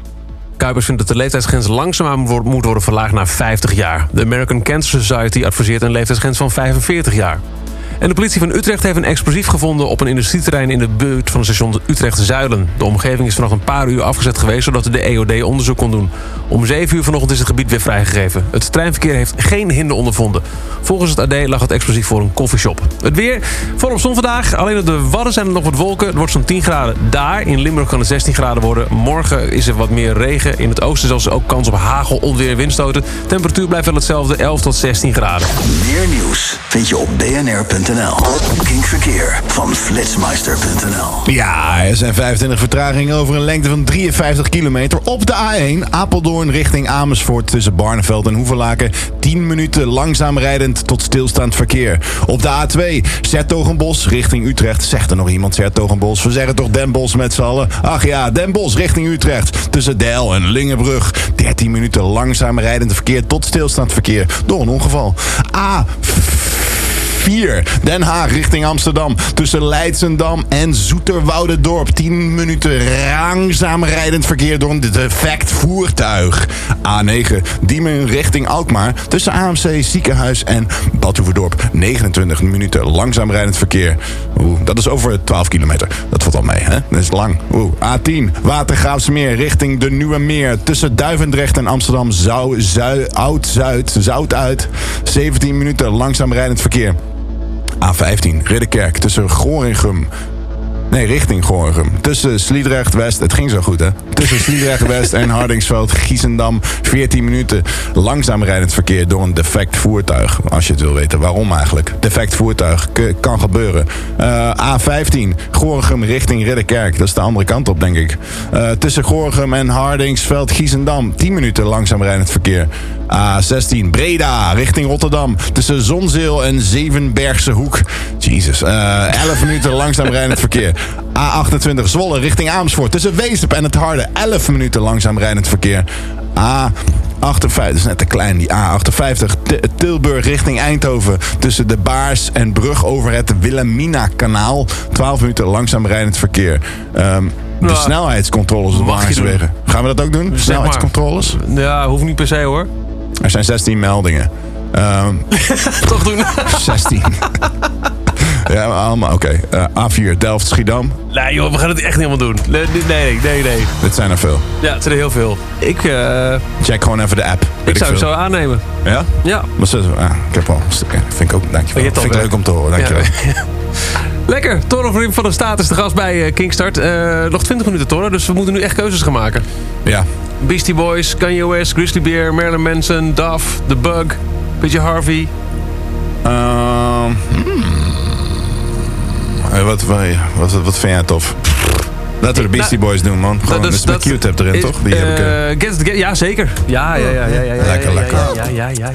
Kuipers vindt dat de leeftijdsgrens langzaamaan moet worden- verlaagd naar 50 jaar. De American Cancer Society adviseert een leeftijdsgrens van 45 jaar. En de politie van Utrecht heeft een explosief gevonden op een industrieterrein in de buurt van het station Utrecht-Zuilen. De omgeving is vanaf een paar uur afgezet geweest zodat de EOD onderzoek kon doen. Om 7 uur vanochtend is het gebied weer vrijgegeven. Het treinverkeer heeft geen hinder ondervonden. Volgens het AD lag het explosief voor een koffieshop. Het weer, volop zon vandaag. Alleen op de Wadden zijn er nog wat wolken. Het wordt zo'n 10 graden daar. In Limburg kan het 16 graden worden. Morgen is er wat meer regen. In het oosten zelfs ook kans op hagel, onweer en windstoten. Temperatuur blijft wel hetzelfde, 11 tot 16 graden. Meer nieuws vind je op bnr.nl. Kink Verkeer van flitsmeister.nl. Ja, er zijn 25 vertragingen over een lengte van 53 kilometer op de A1. Apeldoorn richting Amersfoort tussen Barneveld en Hoevelaken. 10 minuten langzaam rijdend tot stilstaand verkeer. Op de A2 Zertogenbos richting Utrecht. Zegt er nog iemand Zertogenbos? We zeggen toch Den Bosch met z'n allen? Ach ja, Den Bosch richting Utrecht. Tussen Deil en Lingenbrug. 13 minuten langzaam rijdend verkeer tot stilstaand verkeer. Door een ongeval. A... 4. Den Haag richting Amsterdam. Tussen Leidsendam en Zoeterwoudendorp. 10 minuten langzaam rijdend verkeer door een defect voertuig. A9. Diemen richting Alkmaar. Tussen AMC Ziekenhuis en Badhoevedorp. 29 minuten langzaam rijdend verkeer. Oeh, dat is over 12 kilometer. Dat valt al mee, hè? Dat is lang. Oeh. A10. Watergraafsmeer richting de Nieuwe Meer. Tussen Duivendrecht en Amsterdam. Zou, Zui, Oud-Zuid. Zout uit. 17 minuten langzaam rijdend verkeer. A15, Ridderkerk, tussen Gorinchem. Nee, richting Gorinchem. Tussen Sliedrecht West, het ging zo goed hè. Tussen Sliedrecht [laughs] West en Hardingsveld, Giesendam. 14 minuten langzaam rijdend verkeer door een defect voertuig. Als je het wil weten waarom eigenlijk. Defect voertuig kan gebeuren. Eh, A15, Gorinchem richting Ridderkerk. Dat is de andere kant op, denk ik. Eh, tussen Gorinchem en Hardingsveld, Giesendam. 10 minuten langzaam rijdend verkeer. A16, Breda richting Rotterdam. Tussen Zonzeel en Zevenbergse Hoek. Jezus. eh 11 minuten langzaam rijdend verkeer. A28, Zwolle richting Amersfoort. Tussen Weesp en het Harde. 11 minuten langzaam rijdend verkeer. A58, dat is net te klein, die A58. T- Tilburg richting Eindhoven. Tussen de Baars en brug over het Wilhelmina-kanaal. 12 minuten langzaam rijdend verkeer. Ehm, de Nou, snelheidscontroles op de. Gaan we dat ook doen? Zeg maar. Snelheidscontroles? Ja, hoeft niet per se hoor. Er zijn 16 meldingen. Ehm, [laughs] Toch doen. 16. [laughs] ja, allemaal. Oké. Eh, A4, Delft, Schiedam. nee joh, we gaan het echt niet helemaal doen. Nee, nee, nee, nee. Dit zijn er veel. Ja, het zijn er heel veel. Ik, eh, Check gewoon even de app. Weet ik zou het zo aannemen. Ja? Ja. Maar zo, ah, ik heb al een stuk. Vind ik ook. Dank je dankjewel. Vind ik leuk om te horen, dankjewel. Ja. [laughs] Lekker. Rim van de Staat is de gast bij eh, Kingstart. Eh, nog 20 minuten, Torre, dus we moeten nu echt keuzes gaan maken. Ja. Beastie Boys, Kanye West, Grizzly Bear, Marilyn Manson, Duff, The Bug, PJ Harvey. Ehm, hmm. Eh, wat, wat, wat, wat vind jij tof? Laten we de Beastie Boys doen, man. Gewoon, dat dat is- met dat- Q-tip erin, toch? Die heb ik... eh, Eh, Get, Get- ja, zeker. Ja, ja, ja, ja, ja, ja, Lekker, ja, lekker. Ja, ja, ja, ja.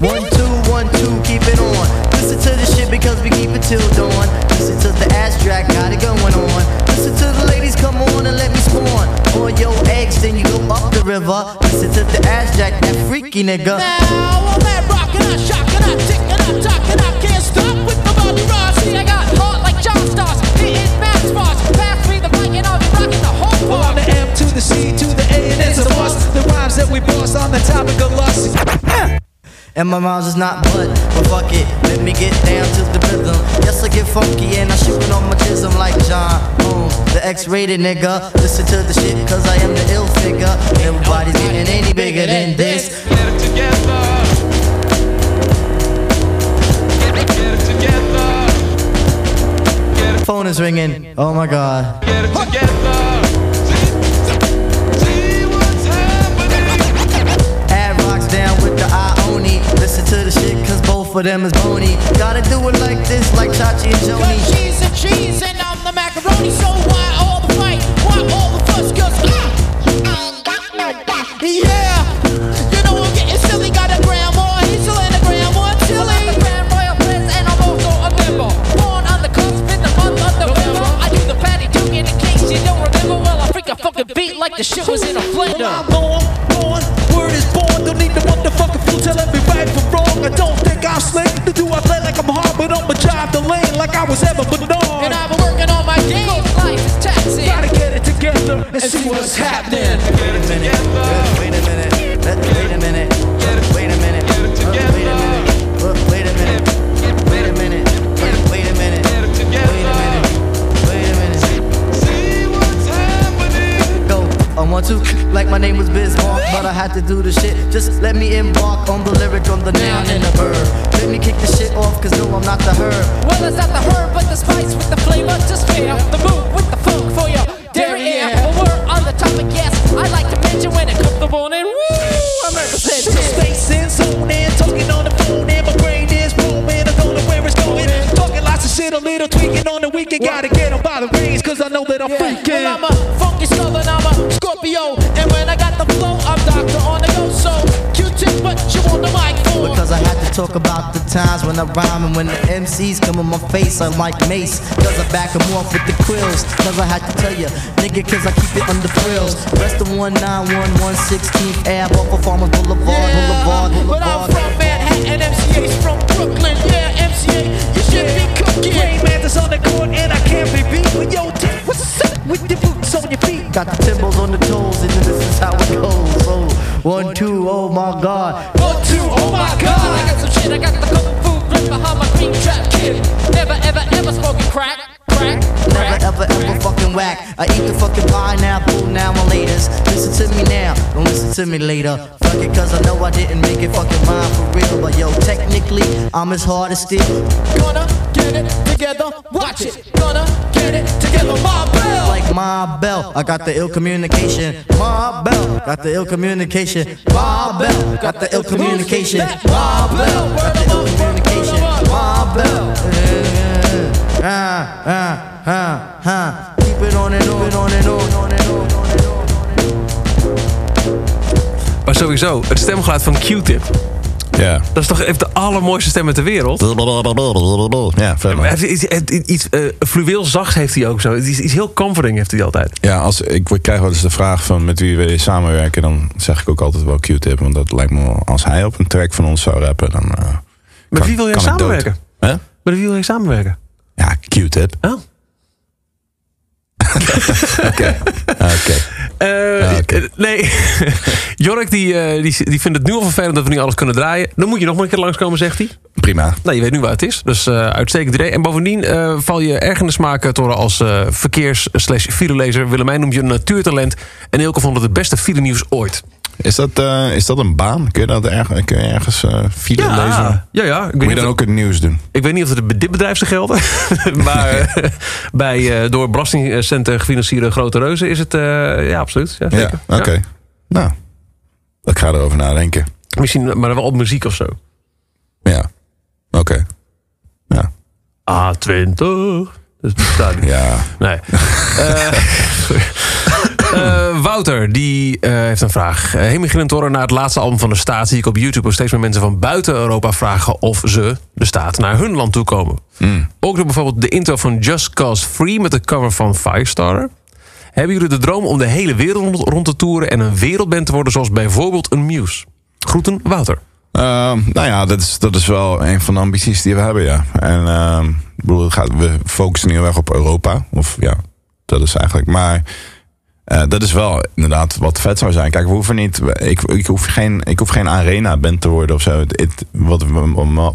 One, two, one, two, keep it on. Listen to the shit because we keep it till dawn. Listen to the ass track, got it going on. Listen to the ladies, come on and let me spawn. On your eggs, then you go up the river. Listen to the ass jack, that freaky nigga. Now I'm at rockin', I shockin', I tickin', I talkin', I can't stop with my body raw. See, I got heart like John Stars, hitting mad spots. Pass me the mic and I'll be rockin' the whole Well, part. I'm the M to the C to the A and it's a must. The rhymes that we bust on the topic of lust. And my rhymes is not but, but fuck it, let me get down to the rhythm. Yes, I get funky and I shoot it on my jism like John Boom, the X-rated nigga. Listen to the shit cause I am the ill figure. Nobody's getting any bigger than this. Get it together. Get it, get it together. Get it, Phone is ringing, oh my god. get it together. See, see what's happening. Add rocks down with the Ioni. Listen to the shit cause both of them is bony. Gotta do it like this, like Chachi and Joni. Cause cheese and cheese and I'm the macaroni. So why all the fight? Why all the fuss? Cause ah, yeah, you know I'm getting silly. Got a the grand royal and I'm also a member. Born on the cusp in the month of November. I do the patty case you don't remember. Well, I freak a fucking beat like the shit was in a blender. I was ever but And I've been working on my game. Life is taxing. Gotta get it together and see what's happening. Wait a minute, wait a minute, wait a minute, wait a minute, uh, wait a minute, uh, wait a minute, wait a minute, uh, wait a minute, wait a minute, wait a minute. See what's happening. Go, I want to, like my name was Bismarck, but I had to do the shit. Just let me embark on the lyric, on the noun and the verb. Let me kick the shit off, cause no, I'm not the herb. Well, it's not the herb, but the spice with the flavor to spare the move with the funk for your derriere. Well, we're on the topic, yes. I like to mention when it comes to bone and woo, I'm representing. Space in, zone in, talking on the phone, and my brain is roaming. I don't know where it's going. Talking lots of shit, a little tweaking on the weekend. Gotta get 'em by the reins, cause I know that I'm freaking. Well, I'm talk about the times when I rhyme and when the MCs come in my face, I'm like Mace. Cause I back 'em off with the quills. Cause I had to tell ya, nigga, cause I keep it under frills. Rest of 191, 116th Ave off of Farmers Boulevard, Boulevard, But I'm from Manhattan, MCA's from Brooklyn. Yeah, MCA, you should be cooking. Rain Mantis on the court, and I can't be beat. But yo, T, what's the set with your boots on your feet? Got the timbals on the toes, and this is how it goes. So, one, two, oh my god. Shit, I got the kung fu grip behind my green trap kid. Never, ever, ever smoking crack, crack, crack. Never ever ever fucking whack. I eat the fucking pineapple now and laters. Listen to me now, don't listen to me later. Fuck it, cause I know I didn't make it fucking mine for real. But yo, technically, I'm as hard as steel. Gonna get it together, watch it. Gonna get it together, my my bell, I got the ill communication. My bell, got the ill communication. My bell, got the ill communication. My bell, got the ill communication. My bell. Ah, ah, ah, ah. Keep it on on, and on, and on and on. Maar sowieso, het stemgeluid van Q-Tip. Ja. Dat is toch even de allermooiste stem ter wereld. Ja. Hij heeft iets, eh, fluweel zachts heeft hij ook zo. Iets, iets heel comforting heeft hij altijd. Ja, als, ik krijg wel eens de vraag van met wie wil je samenwerken. Dan zeg ik ook altijd wel Q-tip. Want dat lijkt me als hij op een track van ons zou rappen, dan. eh, Met wie wil jij samenwerken? Met wie wil je samenwerken? Ja, Q-tip. Oh. [laughs] Oké. Ja, oké. eh, Nee, [laughs] Jork die, eh, die, die vindt het nu al vervelend dat we niet alles kunnen draaien. Dan moet je nog maar een keer langskomen, zegt hij. Prima. Nou, je weet nu waar het is. Dus eh uitstekend idee. En bovendien eh, val je erg in de smaak, Torre, als eh verkeers- slash filelezer. Willemijn noemt je een natuurtalent. En Ilke vond het het beste file nieuws ooit. Is dat, eh, is dat een baan? Kun je dat ergens, kun je ergens eh file lezen? Ja, ja, ja. Ik weet Moet je dan ook het nieuws doen? Ik weet niet of het bij dit bedrijf ze gelden. [laughs] maar eh, bij door belastingcenten gefinancierde grote reuzen is het... ja, absoluut. Ja, Ja, oké. Ja. Nou, ik ga erover nadenken. Misschien, maar wel op muziek of zo. Ja, oké. A20. Dat bestaat niet. Ja. Nee. [laughs] Eh, Wouter, die eh, heeft een vraag. Uh, Hemigratoren na het laatste album van de staat... zie ik op YouTube ook steeds meer mensen van buiten Europa vragen... of ze, de staat, naar hun land toe komen. Ook door bijvoorbeeld de intro van Just Cause Free... met de cover van Firestarter. Hebben jullie de droom om de hele wereld rond- te toeren... en een wereldband te worden zoals bijvoorbeeld een Muse? Groeten, Wouter. Ehm, nou ja, dat is, dat is wel een van de ambities die we hebben, ja. En ehm, ik bedoel, we focussen heel erg op Europa. Of ja, dat is eigenlijk. Maar eh, dat is wel inderdaad wat vet zou zijn. Kijk, we hoeven niet. Ik, ik, hoef, geen, ik hoef geen arena-band te worden of zo. Het, het- wat,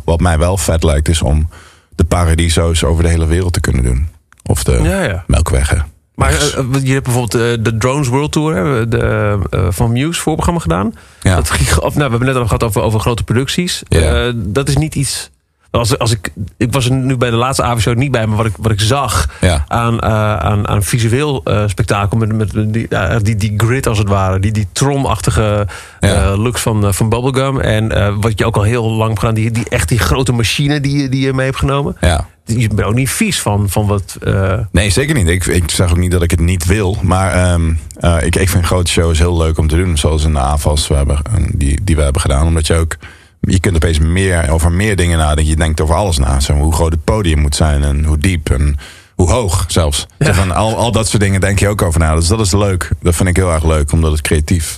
wat mij wel vet lijkt, is om de paradiso's over de hele wereld te kunnen doen. Of de Ja, ja. melkweggen. Maar eh, eh, je hebt bijvoorbeeld de Drones World Tour hè, de, van Muse voorprogramma gedaan. Ja. Dat of, nou, we hebben net al gehad over, over grote producties. Ja. Dat is niet iets. Als, als ik, ik was er nu bij de laatste avondshow niet bij, maar wat ik, wat ik zag Ja. aan, eh, aan, aan visueel eh, spektakel met, met die, ja, die, die grid als het ware, die, die trom-achtige Ja. eh, looks van, eh, van Bubblegum. En eh, wat je ook al heel lang hebt gedaan, die, die, echt die grote machine die, je- die je mee hebt genomen. Ja. Je bent ook niet vies van, van wat. eh, Nee, zeker niet. Ik, ik zeg ook niet dat ik het niet wil. Maar ehm, eh, ik, ik vind grote shows heel leuk om te doen. Zoals in de AFAS we hebben, eh, die, die we hebben gedaan. Omdat je ook... Je kunt opeens meer, over meer dingen nadenken. Je denkt over alles na. Zo, hoe groot het podium moet zijn. En hoe diep. En hoe hoog zelfs. Zo van, al, al dat soort dingen denk je ook over na. Dus dat is leuk. Dat vind ik heel erg leuk. Omdat het creatief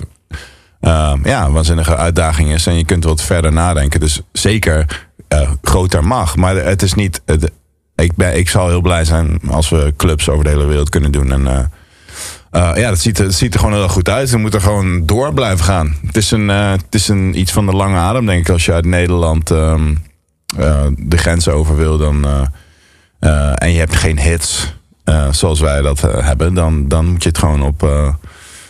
ehm, ja, een waanzinnige uitdaging is. En je kunt wat verder nadenken. Dus zeker eh, groter mag. Maar het is niet... het- ik, ben, ik zal heel blij zijn als we clubs over de hele wereld kunnen doen. En eh, ja, dat ziet, er- het ziet er gewoon heel goed uit. We moeten gewoon door blijven gaan. Het is, een, eh, het is een, iets van de lange adem, denk ik. Als je uit Nederland ehm, eh, de grens over wil dan, en je hebt geen hits zoals wij dat hebben, dan, dan moet je het gewoon op,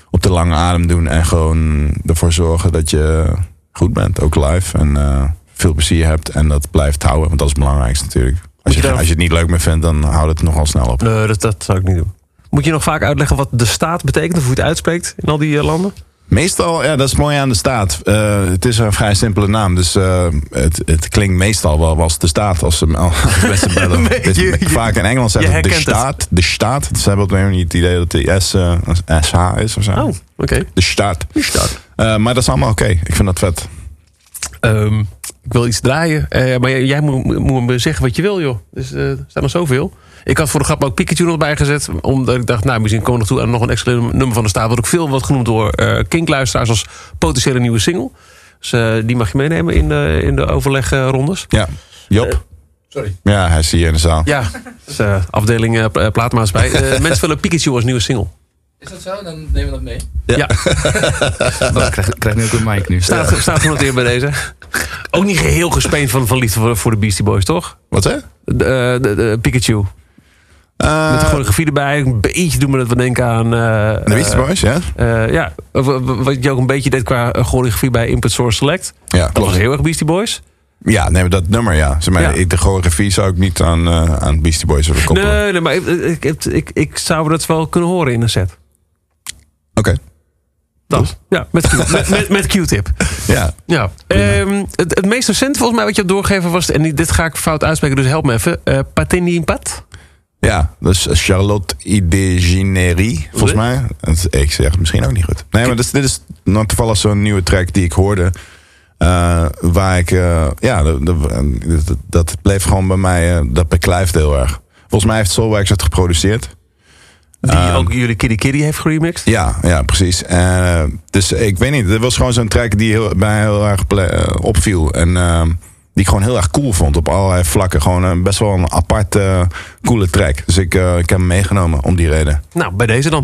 op de lange adem doen. En gewoon ervoor zorgen dat je goed bent, ook live. En veel plezier hebt en dat blijft houden. Want dat is het belangrijkste natuurlijk. Als je als je het niet leuk meer vindt, dan houdt het nogal snel op. Nee, dat, dat zou ik niet doen. Moet je nog vaak uitleggen wat de staat betekent of hoe je het uitspreekt in al die eh, landen? Meestal, ja, dat is mooi aan de staat. Eh, het is een vrij simpele naam. Dus eh, het, het klinkt meestal wel als de staat. Als ze [laughs] mensen [laughs] bellen. Vaak in Engels zeggen de het. staat. De staat. Ze hebben op een niet het idee dat de S een SH is of zo. Oh, oké. De staat. De staat. Maar dat is allemaal oké. Ik vind dat vet. Ehm, ik wil iets draaien, eh, maar jij, jij moet, moet me zeggen wat je wil, joh. Dus eh, er staat nog zoveel. Ik had voor de grap ook Pikachu nog bijgezet. Omdat ik dacht, nou, misschien komen we nog toe aan nog een extra nummer van de staat. Wat ook veel wordt genoemd door eh kinkluisteraars als potentiële nieuwe single. Dus die mag je meenemen in de, in de overlegrondes. Ja. Job. sorry. Ja, hij is hier in de zaal. Ja, dus, afdeling pla- platenmaatschappij. Eh, [laughs] mensen willen Pikachu als nieuwe single. Is dat zo? Dan nemen we dat mee. Ja. [laughs] Dan krijg, krijg nu ook een mic nu. Staat, staat genoteerd bij deze. Ook niet geheel gespeend van, van liefde voor, voor de Beastie Boys, toch? Wat hè? De, eh, de, de Pikachu. Eh, Met de choreografie erbij. Een beetje doen me dat we denken aan... eh, de Beastie eh, Boys, ja? eh, ja, Of, eh, wat je ook een beetje deed qua eh, choreografie bij Input Source Select. Ja, Dat was klopt. heel erg Beastie Boys. Ja, nee, maar dat nummer, ja. Zeg maar, Ja. De choreografie zou ik niet aan, eh, aan Beastie Boys willen koppelen. Nee, nee, maar ik, ik, ik, ik, ik zou dat wel kunnen horen in een set. Oké. Dat. Ja, met, met, met, met Q-tip. [laughs] Ja. Ja. Ehm, het, het meest recente volgens mij wat je hebt doorgegeven was... en dit ga ik fout uitspreken, dus help me even. eh Patini in Pat. Ja, dus Charlotte Ideginerie, volgens mij. Ik zeg het misschien ook niet goed. Nee, maar dit, dit is nou toevallig zo'n nieuwe track die ik hoorde. eh, waar ik, ja, dat, dat, bleef gewoon bij mij, dat beklijft heel erg. Volgens mij heeft Soulwax het geproduceerd. Die Ehm, ook jullie Kitty Kitty heeft geremixed. Ja, ja, precies. Eh, dus ik weet niet, het was gewoon zo'n track die heel, bij mij heel erg eh, opviel. En ehm, die ik gewoon heel erg cool vond op allerlei vlakken. Gewoon een, best wel een apart, coole track. Dus ik, eh, ik heb hem meegenomen om die reden. Nou, bij deze dan.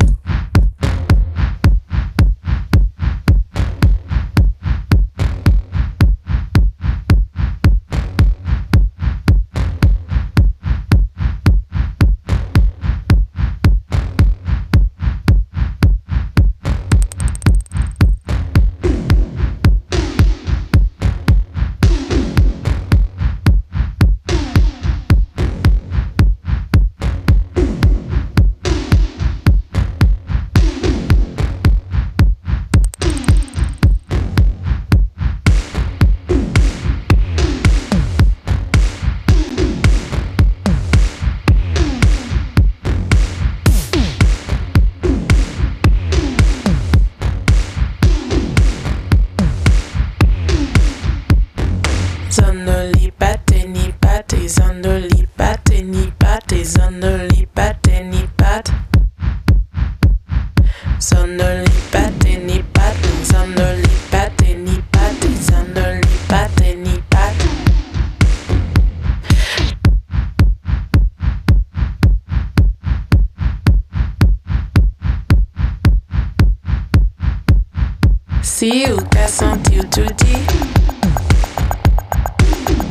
fio quer sentir tout dit.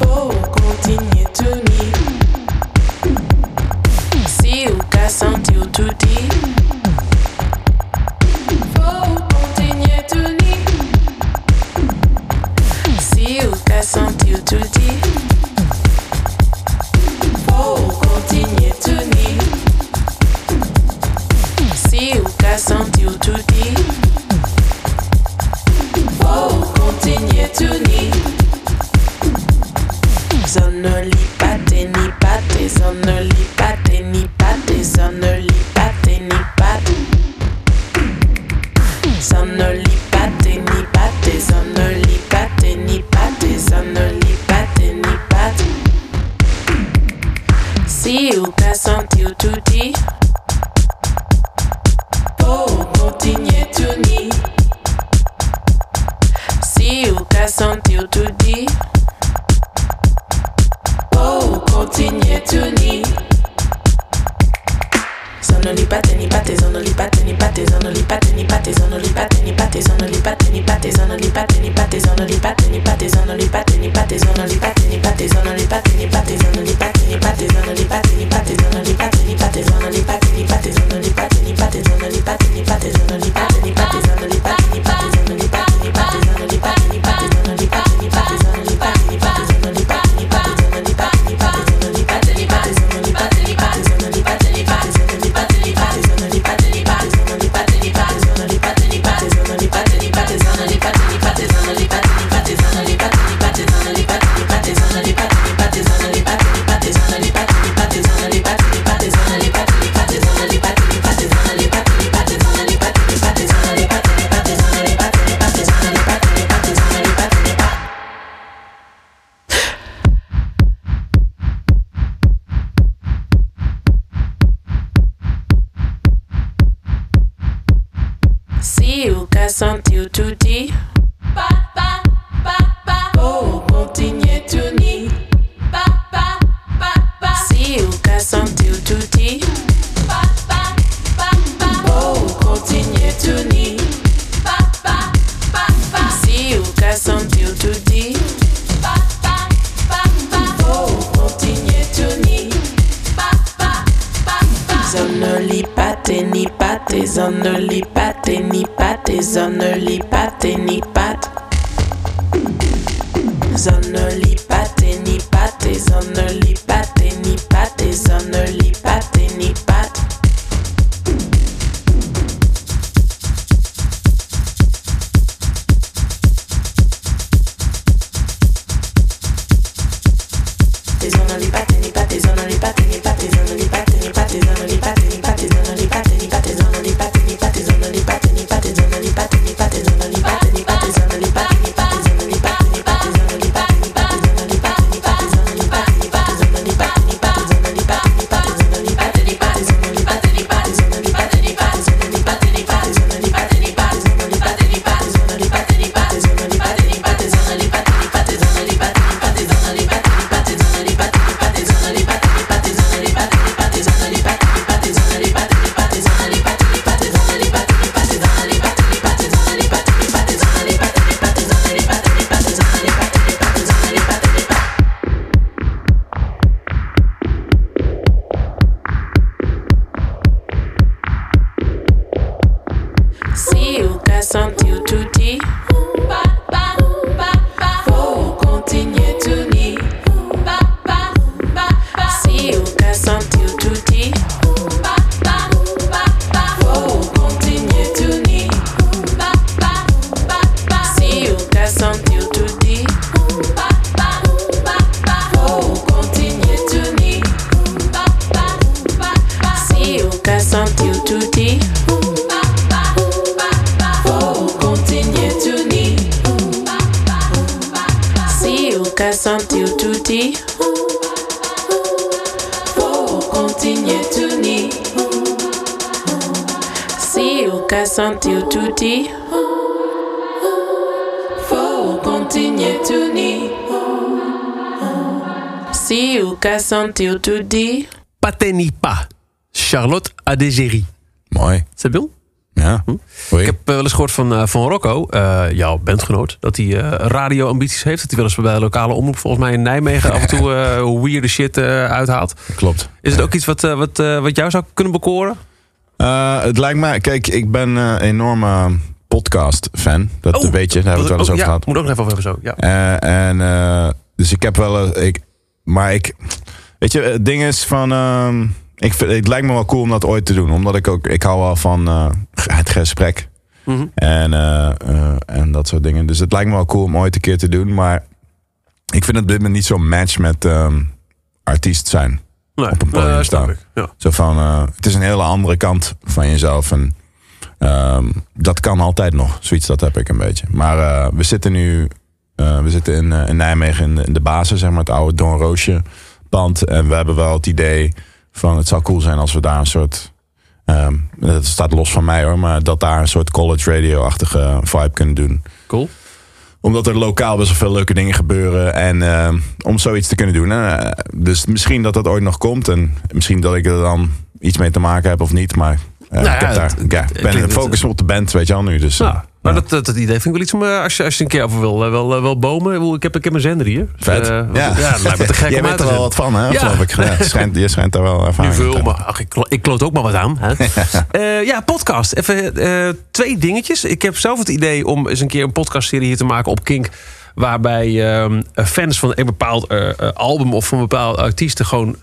Oh, continue to me. Si ou quer sentir tout. I sent to Bye, bye. Sentir tudo Vou continuar to need Si o quer sentir tudo Vou continuar to need Si o quer sentir tudo Patenipa. Charlotte Adegeri. Mooi. C'est bon? Ja. Ik heb eh, wel eens gehoord van, eh, van Rocco, eh, jouw bandgenoot, dat hij radioambities heeft. Dat hij wel eens bij de lokale omroep, volgens mij in Nijmegen, af en toe [laughs] eh weirde shit uithaalt. Klopt. Is het ook iets wat, wat, wat jou zou kunnen bekoren? Het lijkt mij, kijk, ik ben een enorme podcast-fan. Dat weet je, daar hebben we het wel eens Oh, over ja, gehad. Moet ook nog even over hebben zo. Ja. En dus ik heb wel, ik, maar ik, weet je, het ding is van, ehm, ik vind, het lijkt me wel cool om dat ooit te doen, omdat ik ook, ik hou wel van eh, het gesprek Mhm. en, eh, eh, en dat soort dingen. Dus het lijkt me wel cool om ooit een keer te doen, maar ik vind het op dit moment niet zo'n match met ehm, artiest zijn. Nee, op een podium staan. ik, ja. Zo van, het is een hele andere kant van jezelf. En ehm, dat kan altijd nog. Zoiets, dat heb ik een beetje. Maar we zitten nu we zitten in, in Nijmegen in, de- in de basis, zeg maar, het oude Don Roosje pand. En we hebben wel het idee van het zou cool zijn als we daar een soort. ehm dat staat los van mij hoor, maar dat daar een soort college radio-achtige vibe kunnen doen. Cool. Omdat er lokaal best wel veel leuke dingen gebeuren. En ehm, om zoiets te kunnen doen. dus misschien dat dat ooit nog komt. En misschien dat ik er dan iets mee te maken heb of niet. Maar eh, Nou ik, heb daar, ja, ben gefocust op de band, weet je al nu. Dus, Ja, maar dat, dat, dat idee vind ik wel iets om, eh, als je, als je een keer over wil, eh, wel, eh, wel bomen. Ik heb, ik heb een zender hier. Vet. ja. ja, dat lijkt me te gek [laughs] Jij weet er wel wat van, hè? Ja. Geloof ik. Ja, het schijnt, je schijnt daar wel Nu [laughs] ervaring veel, maar ach, ik, ik kloot ook maar wat aan. Hè? [laughs] Ja, podcast. Even twee dingetjes. Ik heb zelf het idee om eens een keer een podcastserie hier te maken op Kink. Waarbij ehm, fans van een bepaald album of van bepaalde artiesten gewoon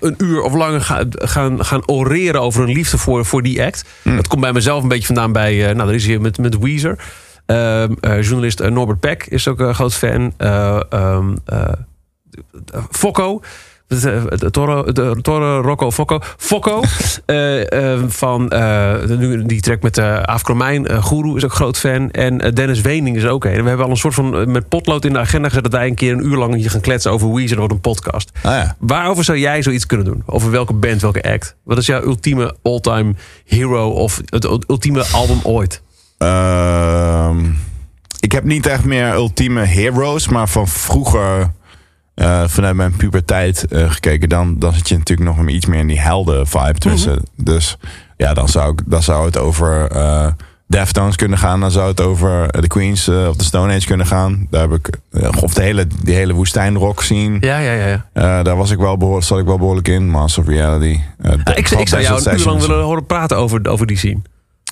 een uur of langer gaan, gaan, gaan oreren over hun liefde voor, voor die act. Dat komt bij mezelf een beetje vandaan bij, eh, nou, er is hier met, met Weezer. Ehm, eh, journalist eh, Norbert Peck is ook een groot fan. Eh, Fokko. De, de, Toro, de Toro Rocco Fokko. Fokko. [laughs] eh, eh, van eh, nu die track met eh, Guru is ook groot fan. En Dennis Wening is ook een. En we hebben al een soort van met potlood in de agenda gezet... dat wij een keer een uur lang hier gaan kletsen over Weezer. Dat wordt een podcast. Ah, ja. Waarover zou jij zoiets kunnen doen? Over welke band, welke act? Wat is jouw ultieme all-time hero of het ultieme album ooit? Ehm, ik heb niet echt meer ultieme heroes, maar van vroeger, eh, vanuit mijn puberteit eh, gekeken, dan, dan zit je natuurlijk nog iets meer in die helden vibe tussen. Dus ja, dan zou, ik, dan zou het over eh Deftones kunnen gaan, dan zou het over de Queens of de Stone Age kunnen gaan. Daar heb ik, of de hele, die hele woestijnrock zien. Ja, ja, ja. ja. Daar was ik wel behoorlijk, zat ik wel behoorlijk in. Master of Reality. Ja, ik, ik zou jou een uur lang willen horen praten over, over die scene.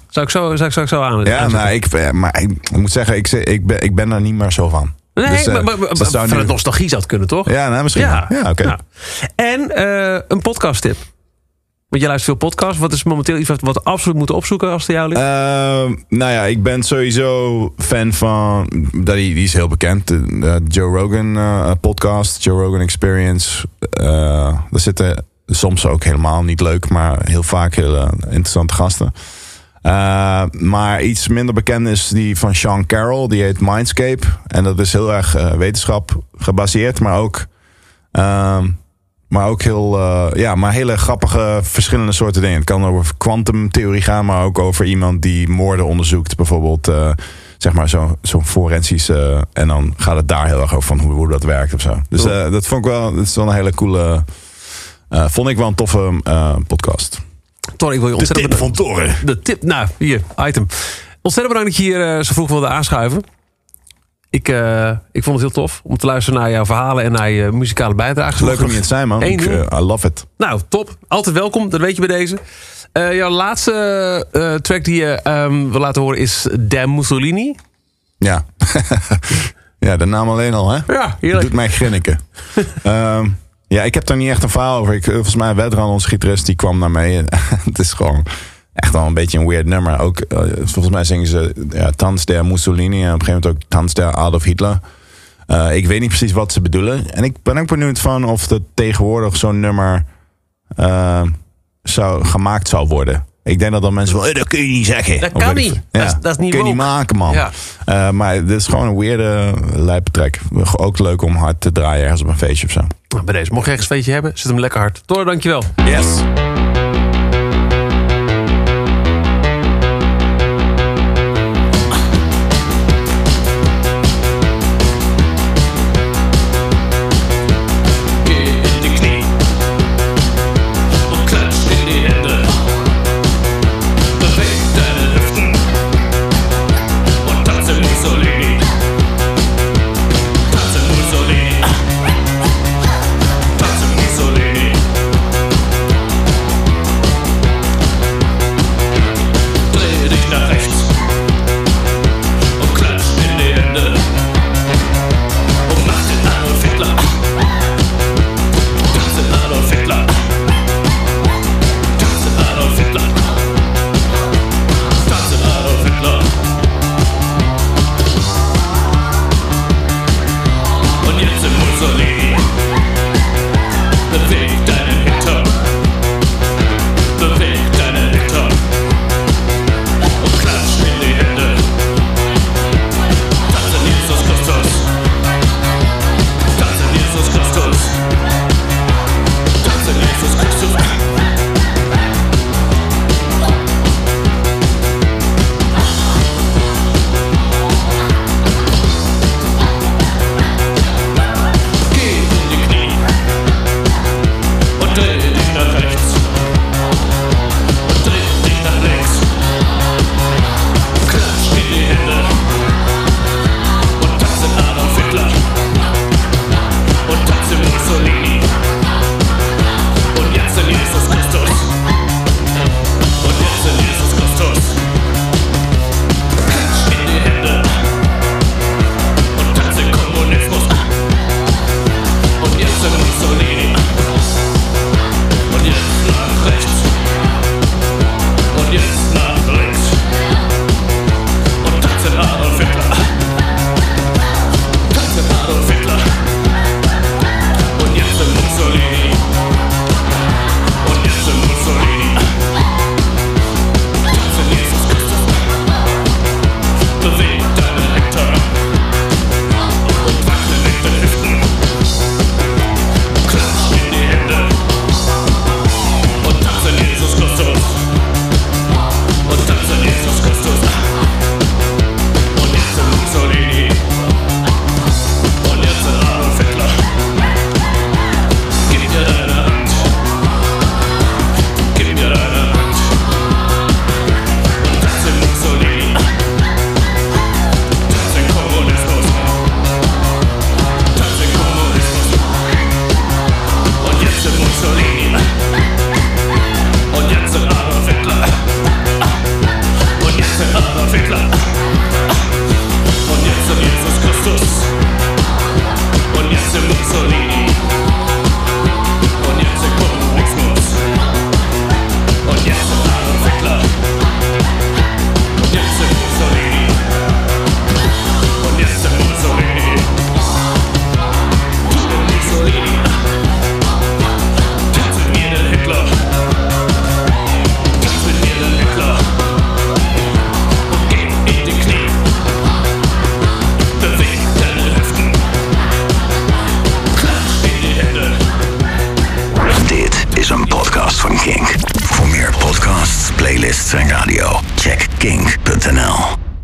Zou ik zo, zou ik, zou ik zo aan Ja, nou, ik, maar ik, ik moet zeggen, ik, ik, ben, ik ben daar niet meer zo van. Nee, Dus, eh, maar, maar, vanuit nu- nostalgie zou het kunnen, toch? Ja, nou, misschien. Ja, ja oké. Ja. En eh, een podcast tip. Want je luistert veel podcasts. Wat is momenteel iets wat we wat absoluut moeten opzoeken als het jou ligt? Ehm, nou ja, ik ben sowieso fan van. Dat die, die is heel bekend. De, de Joe Rogan eh, podcast, Joe Rogan Experience. Daar zitten soms ook helemaal niet leuk, maar heel vaak hele interessante gasten. Eh, maar iets minder bekend is die van Sean Carroll, die heet Mindscape. En dat is heel erg eh, wetenschap gebaseerd, maar ook. ehm, maar ook heel, eh, ja, maar hele grappige verschillende soorten dingen. Het kan over kwantumtheorie gaan, maar ook over iemand die moorden onderzoekt. Bijvoorbeeld, zeg maar, zo'n zo forensisch. eh, en dan gaat het daar heel erg over van hoe, hoe dat werkt of zo. Dus dat vond ik wel, dat is wel een hele coole. vond ik wel een toffe podcast. Tor, ik wil je De ontzettend tip van Toren. De tip, nou, hier, item. Ontzettend bedankt dat je hier eh, zo vroeg wilde aanschuiven. Ik, eh, ik vond het heel tof om te luisteren naar jouw verhalen en naar je muzikale bijdrage. Leuk om hier te zijn, man. Eén Ik, eh, I love it. Nou, top. Altijd welkom, dat weet je bij deze. Jouw laatste track die je ehm, wil laten horen is Damn Mussolini. Ja. [laughs] ja, de naam alleen al, hè? Ja, heerlijk. Doet mij grinniken. [laughs] Ehm, ja, ik heb daar niet echt een verhaal over. Ik, volgens mij, Wedran, onze gitarist, die kwam naar mij. [laughs] Het is gewoon echt wel een beetje een weird nummer. Ook, eh, volgens mij zingen ze ja, Tanz der Mussolini. En op een gegeven moment ook Tanz der Adolf Hitler. Eh, ik weet niet precies wat ze bedoelen. En ik ben ook benieuwd van of er tegenwoordig zo'n nummer eh, zou, gemaakt zou worden. Ik denk dat dan mensen wel, eh, dat kun je niet zeggen. Dat kan niet. Dat is- dat is niet kun je niet maken, man. Ja. Eh, maar dit is gewoon een weirde lijpe track. Ook leuk om hard te draaien ergens op een feestje of zo. Bij deze, mocht je ergens feestje hebben, zet hem lekker hard. Tor, dankjewel. Yes.